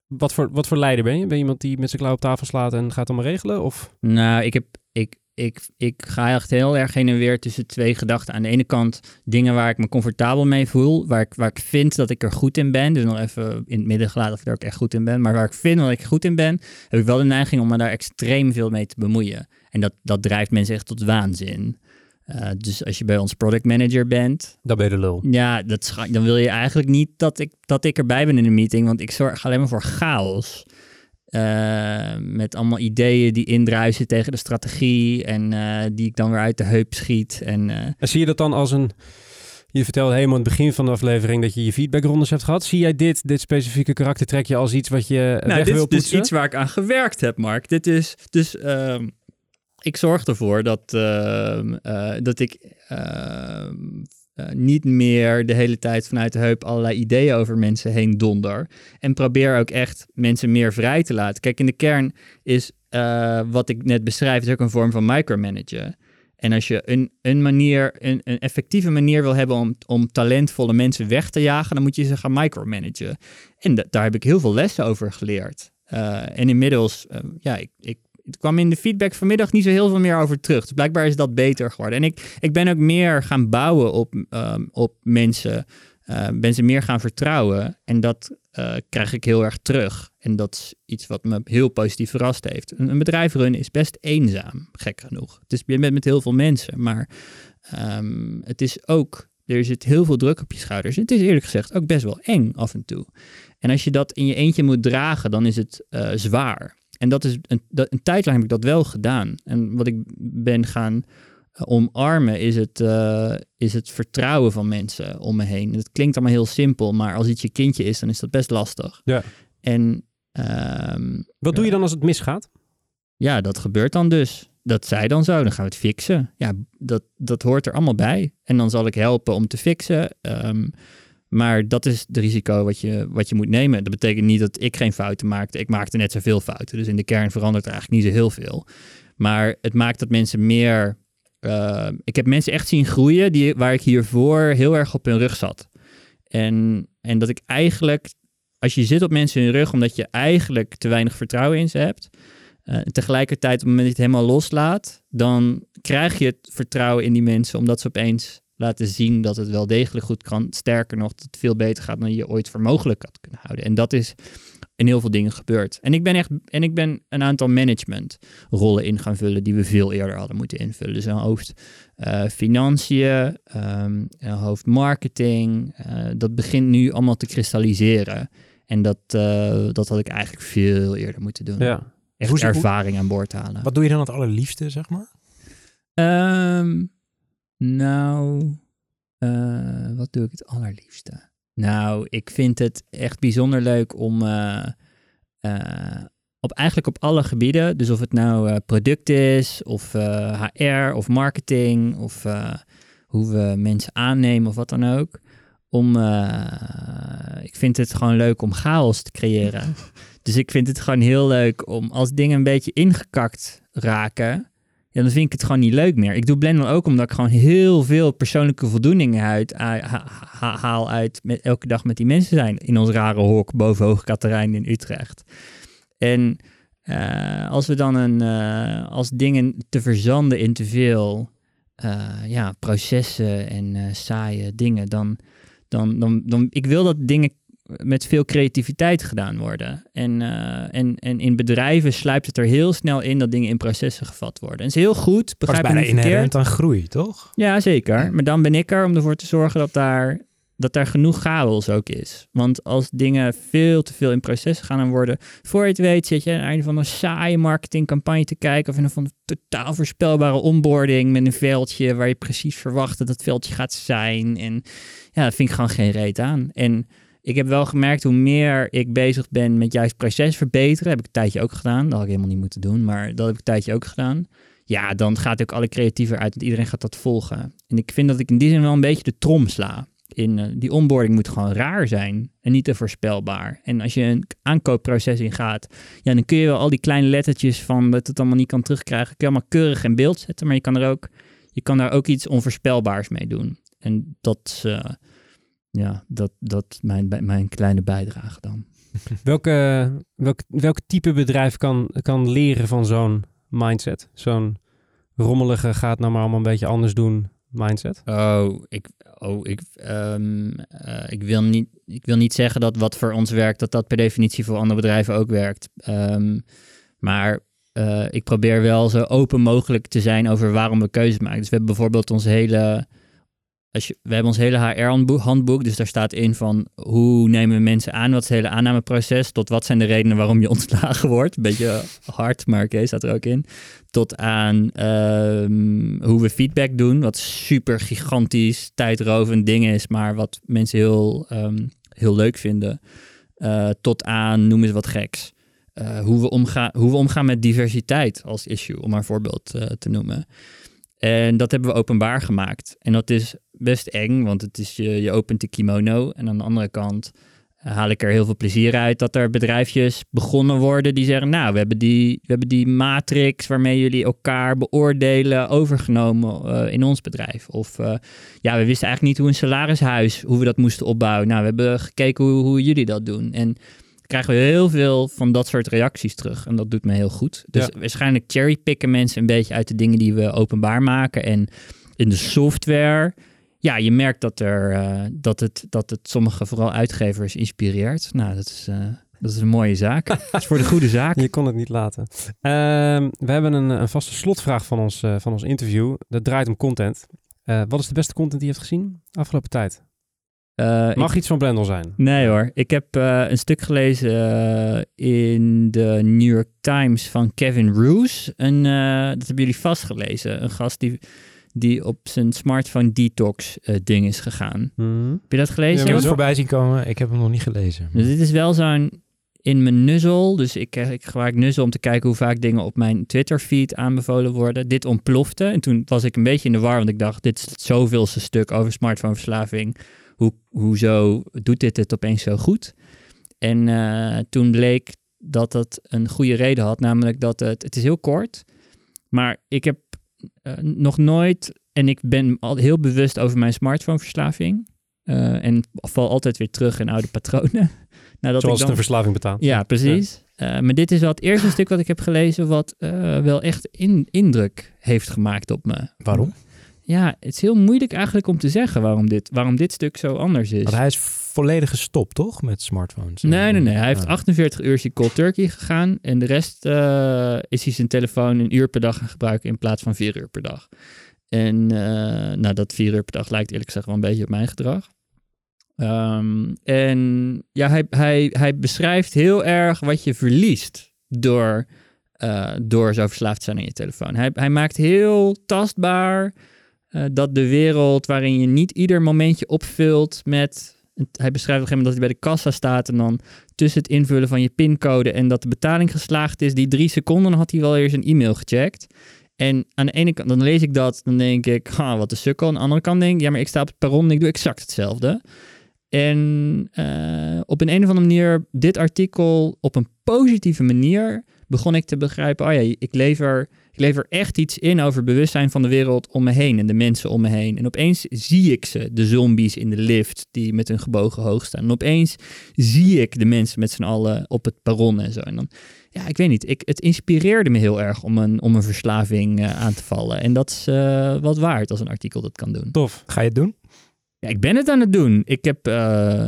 S2: Wat voor, wat voor leider ben je? Ben je iemand die met zijn klauw op tafel slaat en gaat allemaal regelen? Of?
S1: Nou, ik heb... Ik, ik, ik ga echt heel erg heen en weer tussen twee gedachten. Aan de ene kant dingen waar ik me comfortabel mee voel, waar ik, waar ik vind dat ik er goed in ben. Dus nog even in het midden gelaten of ik er ook echt goed in ben. Maar waar ik vind dat ik goed in ben, heb ik wel de neiging om me daar extreem veel mee te bemoeien. En dat, dat drijft mensen echt tot waanzin. Uh, dus als je bij ons product manager bent...
S2: Dan ben je de lul.
S1: Ja, dat dan wil je eigenlijk niet dat ik, dat ik erbij ben in een meeting, want ik zorg alleen maar voor chaos. Uh, met allemaal ideeën die indruisen tegen de strategie en uh, die ik dan weer uit de heup schiet. En, uh...
S2: en zie je dat dan als een... Je vertelde helemaal aan het begin van de aflevering dat je je feedbackrondes hebt gehad. Zie jij dit, dit specifieke karaktertrekje als iets wat je
S1: nou,
S2: weg
S1: dit
S2: wil
S1: is dus iets waar ik aan gewerkt heb, Mark. Dit is dus... Ehm, ik zorg ervoor dat, ehm, dat ik ehm, uh, niet meer de hele tijd vanuit de heup allerlei ideeën over mensen heen donder. En probeer ook echt mensen meer vrij te laten. Kijk, in de kern is uh, wat ik net beschrijf, is ook een vorm van micromanagen. En als je een, een manier, een, een effectieve manier wil hebben om, om talentvolle mensen weg te jagen, dan moet je ze gaan micromanagen. En daar heb ik heel veel lessen over geleerd. Uh, en inmiddels, ja, ik, ik het kwam in de feedback vanmiddag niet zo heel veel meer over terug. Dus blijkbaar is dat beter geworden. En ik, ik ben ook meer gaan bouwen op, ehm, op mensen. Uh, ben ze meer gaan vertrouwen. En dat uh, krijg ik heel erg terug. En dat is iets wat me heel positief verrast heeft. Een, bedrijf runnen is best eenzaam, gek genoeg. Is, je bent met heel veel mensen, maar um, het is ook, er zit heel veel druk op je schouders. Het is eerlijk gezegd ook best wel eng af en toe. En als je dat in je eentje moet dragen, dan is het uh, zwaar. En dat is een, dat, een tijd lang heb ik dat wel gedaan. En wat ik ben gaan uh, omarmen is het, uh, is het vertrouwen van mensen om me heen. Het klinkt allemaal heel simpel, maar als iets je kindje is, dan is dat best lastig.
S2: Ja.
S1: En um,
S2: wat doe je dan als het misgaat?
S1: Ja, dat gebeurt dan dus. Dat zij dan zo, dan gaan we het fixen. Ja, dat, dat hoort er allemaal bij. En dan zal ik helpen om te fixen. Um, maar dat is het risico wat je, wat je moet nemen. Dat betekent niet dat ik geen fouten maakte. Ik maakte net zoveel fouten. Dus in de kern verandert er eigenlijk niet zo heel veel. Maar het maakt dat mensen meer. Uh, ik heb mensen echt zien groeien die, waar ik hiervoor heel erg op hun rug zat. En, en dat ik eigenlijk, als je zit op mensen hun rug, omdat je eigenlijk te weinig vertrouwen in ze hebt. Uh, en tegelijkertijd, op het moment dat je het helemaal loslaat, dan krijg je het vertrouwen in die mensen, omdat ze opeens laten zien dat het wel degelijk goed kan. Sterker nog, dat het veel beter gaat dan je ooit voor mogelijk had kunnen houden. En dat is in heel veel dingen gebeurd. En ik ben echt en ik ben een aantal managementrollen in gaan vullen die we veel eerder hadden moeten invullen. Dus een hoofd uh, financiën, um, een hoofd marketing. Uh, dat begint nu allemaal te kristalliseren. En dat, uh, dat had ik eigenlijk veel eerder moeten doen.
S2: Ja.
S1: Echt hoe, ervaring hoe, aan boord halen.
S3: Wat doe je dan het allerliefste, zeg maar?
S1: Um, nou, uh, wat doe ik het allerliefste? Nou, ik vind het echt bijzonder leuk om uh, uh, op eigenlijk op alle gebieden, dus of het nou product is, of HR, of marketing, of hoe we mensen aannemen of wat dan ook, om, ik vind het gewoon leuk om chaos te creëren. (laughs) dus ik vind het gewoon heel leuk om als dingen een beetje ingekakt raken, ja, dan vind ik het gewoon niet leuk meer. Ik doe Blender ook omdat ik gewoon heel veel persoonlijke voldoening haal uit met, elke dag met die mensen zijn in ons rare hok boven Hoog Katerijn in Utrecht. En uh, als we dan een, uh, als dingen te verzanden in te veel uh, ja, processen en saaie dingen, dan, dan, dan, dan, ik wil dat dingen met veel creativiteit gedaan worden. En, uh, en, en in bedrijven sluipt het er heel snel in dat dingen in processen gevat worden. En het is heel goed, begrijp
S3: je
S1: niet
S3: inherent aan groei, toch?
S1: Ja, zeker. Maar dan ben ik er om ervoor te zorgen dat daar, dat daar genoeg chaos ook is. Want als dingen veel te veel in processen gaan worden, voor je het weet zit je aan het einde van een saaie marketingcampagne te kijken of in een van een totaal voorspelbare onboarding met een veldje waar je precies verwacht dat het veldje gaat zijn. En ja, dat vind ik gewoon geen reet aan. En ik heb wel gemerkt hoe meer ik bezig ben met juist proces verbeteren, heb ik een tijdje ook gedaan. Dat had ik helemaal niet moeten doen, maar dat heb ik een tijdje ook gedaan. Ja, dan gaat ook alle creatiever uit, want iedereen gaat dat volgen. En ik vind dat ik in die zin wel een beetje de trom sla. In, uh, die onboarding moet gewoon raar zijn en niet te voorspelbaar. En als je een aankoopproces ingaat, ja, dan kun je wel al die kleine lettertjes van dat het allemaal niet kan terugkrijgen, kun je allemaal keurig in beeld zetten, maar je kan er ook, je kan daar ook iets onvoorspelbaars mee doen. En dat, uh, ja, dat, dat mijn, mijn kleine bijdrage dan. (laughs)
S2: welke, welk, welk type bedrijf kan, kan leren van zo'n mindset? Zo'n rommelige gaat nou maar allemaal een beetje anders doen mindset?
S1: Oh, ik, oh, ik, um, uh, ik, wil niet, ik wil niet zeggen dat wat voor ons werkt, dat dat per definitie voor andere bedrijven ook werkt. Um, maar uh, ik probeer wel zo open mogelijk te zijn over waarom we keuzes maken. Dus we hebben bijvoorbeeld onze hele we hebben ons hele HR-handboek, dus daar staat in van hoe nemen we mensen aan, wat is het hele aannameproces, tot wat zijn de redenen waarom je (laughs) ontslagen wordt. Een beetje hard, maar oké, staat er ook in. Tot aan um, hoe we feedback doen, wat super gigantisch, tijdrovend ding is, maar wat mensen heel, um, heel leuk vinden. Uh, tot aan, noem eens wat geks. Uh, hoe, we omgaan, hoe we omgaan met diversiteit als issue, om maar een voorbeeld uh, te noemen. En dat hebben we openbaar gemaakt. En dat is best eng, want het is, je, je opent de kimono. En aan de andere kant uh, haal ik er heel veel plezier uit dat er bedrijfjes begonnen worden die zeggen: Nou, we hebben die, we hebben die matrix waarmee jullie elkaar beoordelen overgenomen uh, in ons bedrijf. Of uh, ja, we wisten eigenlijk niet hoe een salarishuis, hoe we dat moesten opbouwen. Nou, we hebben gekeken hoe, hoe jullie dat doen. En krijgen we heel veel van dat soort reacties terug. En dat doet me heel goed. Dus waarschijnlijk cherrypicken mensen een beetje uit de dingen die we openbaar maken. En in de software, ja, je merkt dat, er, uh, dat, het, dat het sommige, vooral uitgevers, inspireert. Nou, dat is... Uh, dat is een mooie zaak. (laughs) dat is voor de goede zaak.
S2: Je kon het niet laten. Uh, we hebben een, een, vaste slotvraag van ons, uh, van ons interview. Dat draait om content. wat is de beste content die je hebt gezien afgelopen tijd? Uh, Mag iets van Blendel zijn?
S1: Nee hoor. Ik heb uh, een stuk gelezen uh, in de New York Times van Kevin Roos. En dat hebben jullie vastgelezen. Een gast die, die op zijn smartphone detox ding is gegaan.
S3: Mm.
S1: Heb je dat gelezen?
S3: Ja, ik heb het voorbij zien komen. Ik heb hem nog niet gelezen.
S1: Dus dit is wel zo'n in mijn nuzzel. Dus ik, ik gebruik nuzzel om te kijken hoe vaak dingen op mijn Twitter feed aanbevolen worden. Dit ontplofte. En toen was ik een beetje in de war, want ik dacht, dit is het zoveelste stuk over smartphoneverslaving hoe, hoezo doet dit het opeens zo goed? En uh, toen bleek dat dat een goede reden had, namelijk dat het, het is heel kort, maar ik heb uh, nog nooit, en ik ben al heel bewust over mijn smartphoneverslaving. Uh, en val altijd weer terug in oude patronen. (laughs)
S2: Nadat Zoals ik dan... een verslaving betaalt.
S1: Ja, precies. Ja. maar dit is wel het eerste stuk wat ik heb gelezen wat wel echt in, indruk heeft gemaakt op me.
S3: Waarom?
S1: Ja, het is heel moeilijk eigenlijk om te zeggen waarom dit, waarom dit stuk zo anders is.
S3: Want hij is volledig gestopt, toch? Met smartphones.
S1: Nee, nee, nee. Hij heeft 48 uur cold turkey gegaan. En de rest uh, is hij zijn telefoon een uur per dag gaan gebruiken in plaats van vier uur per dag. En uh, nou, dat vier uur per dag lijkt eerlijk gezegd wel een beetje op mijn gedrag. Um, en ja, hij, hij, hij beschrijft heel erg wat je verliest door, uh, door zo verslaafd te zijn aan je telefoon. Hij, hij maakt heel tastbaar uh, dat de wereld waarin je niet ieder momentje opvult met. Hij beschrijft op een gegeven moment dat hij bij de kassa staat en dan tussen het invullen van je pincode en dat de betaling geslaagd is, die drie seconden had hij wel eens een e-mail gecheckt. En aan de ene kant, dan lees ik dat, dan denk ik, ha, wat een sukkel. Aan de andere kant denk ik, ja, maar ik sta op het perron en ik doe exact hetzelfde. En uh, op een, een of andere manier, dit artikel op een positieve manier begon ik te begrijpen, oh ja, ik lever ik lever echt iets in over bewustzijn van de wereld om me heen en de mensen om me heen. En opeens zie ik ze, de zombies in de lift die met hun gebogen hoog staan. En opeens zie ik de mensen met z'n allen op het perron en zo. En dan, ja, ik weet niet, ik, het inspireerde me heel erg om een, om een verslaving uh, aan te vallen. En dat is uh, wat waard als een artikel dat kan doen.
S3: Tof. Ga je het doen?
S1: Ja, ik ben het aan het doen. Ik heb... Uh,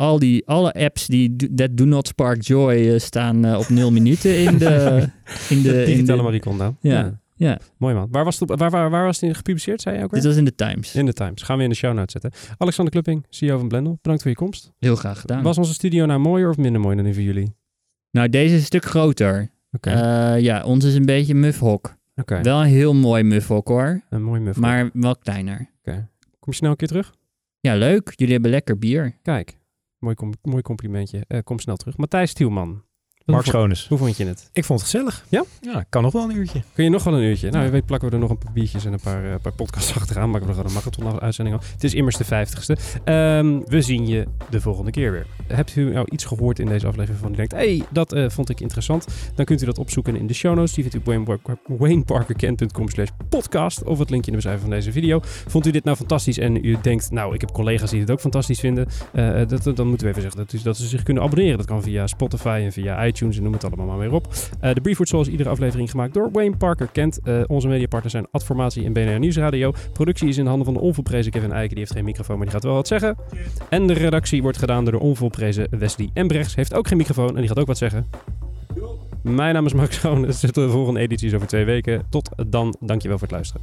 S1: al die, alle apps die that do not spark joy uh, staan uh, op nul minuten in de... (laughs) In de
S2: Digitale Kondo.
S1: Ja, ja. ja.
S2: Mooi man. Waar was, het, waar, waar, waar was het in gepubliceerd, zei je ook weer?
S1: Dit was in de Times.
S2: In de Times. Gaan we in de show notes zetten. Alexander Klupping, CEO van Blendel. Bedankt voor je komst.
S1: Heel graag gedaan.
S2: Was onze studio nou mooier of minder mooi dan die van jullie?
S1: Nou, deze is een stuk groter. Oké. Okay. Uh, ja, ons is een beetje mufhok. Oké. Wel een heel mooi mufhok hoor.
S2: Een mooi mufhok.
S1: Maar wel kleiner.
S2: Oké. Kom je snel een keer terug?
S1: Ja, leuk. Jullie hebben lekker bier.
S2: Kijk. Mooi, mooi complimentje. Uh, kom snel terug. Matthijs Tielman.
S3: Mark Schoones.
S2: Hoe vond je het?
S3: Ik vond het gezellig.
S2: Ja?
S3: Ja, kan nog wel een uurtje.
S2: Kun je nog wel een uurtje? Nou, je weet, plakken we er nog een paar biertjes en een paar, uh, paar podcasts achteraan. Maken we er gewoon een marathon-uitzending af. Het is immers de vijftigste. Um, we zien je de volgende keer weer. Hebt u nou iets gehoord in deze aflevering van u denkt... hey, dat uh, vond ik interessant. Dan kunt u dat opzoeken in de show notes. Die vindt u op wayneparkerkent.com slash podcast. Of het linkje in de beschrijving van deze video. Vond u dit nou fantastisch en u denkt... Nou, ik heb collega's die dit ook fantastisch vinden. Uh, dat, dan moeten we even zeggen dat, u, dat ze zich kunnen abonneren. Dat kan via Spotify en via iTunes en noem het allemaal maar weer op. Uh, de brief wordt zoals iedere aflevering gemaakt door Wayne Parker Kent. Uh, onze mediapartners zijn Adformatie en BNR Nieuwsradio. Productie is in handen van de onvolprezen Kevin Eiken. Die heeft geen microfoon, maar die gaat wel wat zeggen. En de redactie wordt gedaan door de onvolprezen Wesley Embrechts. Heeft ook geen microfoon en die gaat ook wat zeggen. Mijn naam is Max Schoon. Is de volgende editie over twee weken. Tot dan. Dankjewel voor het luisteren.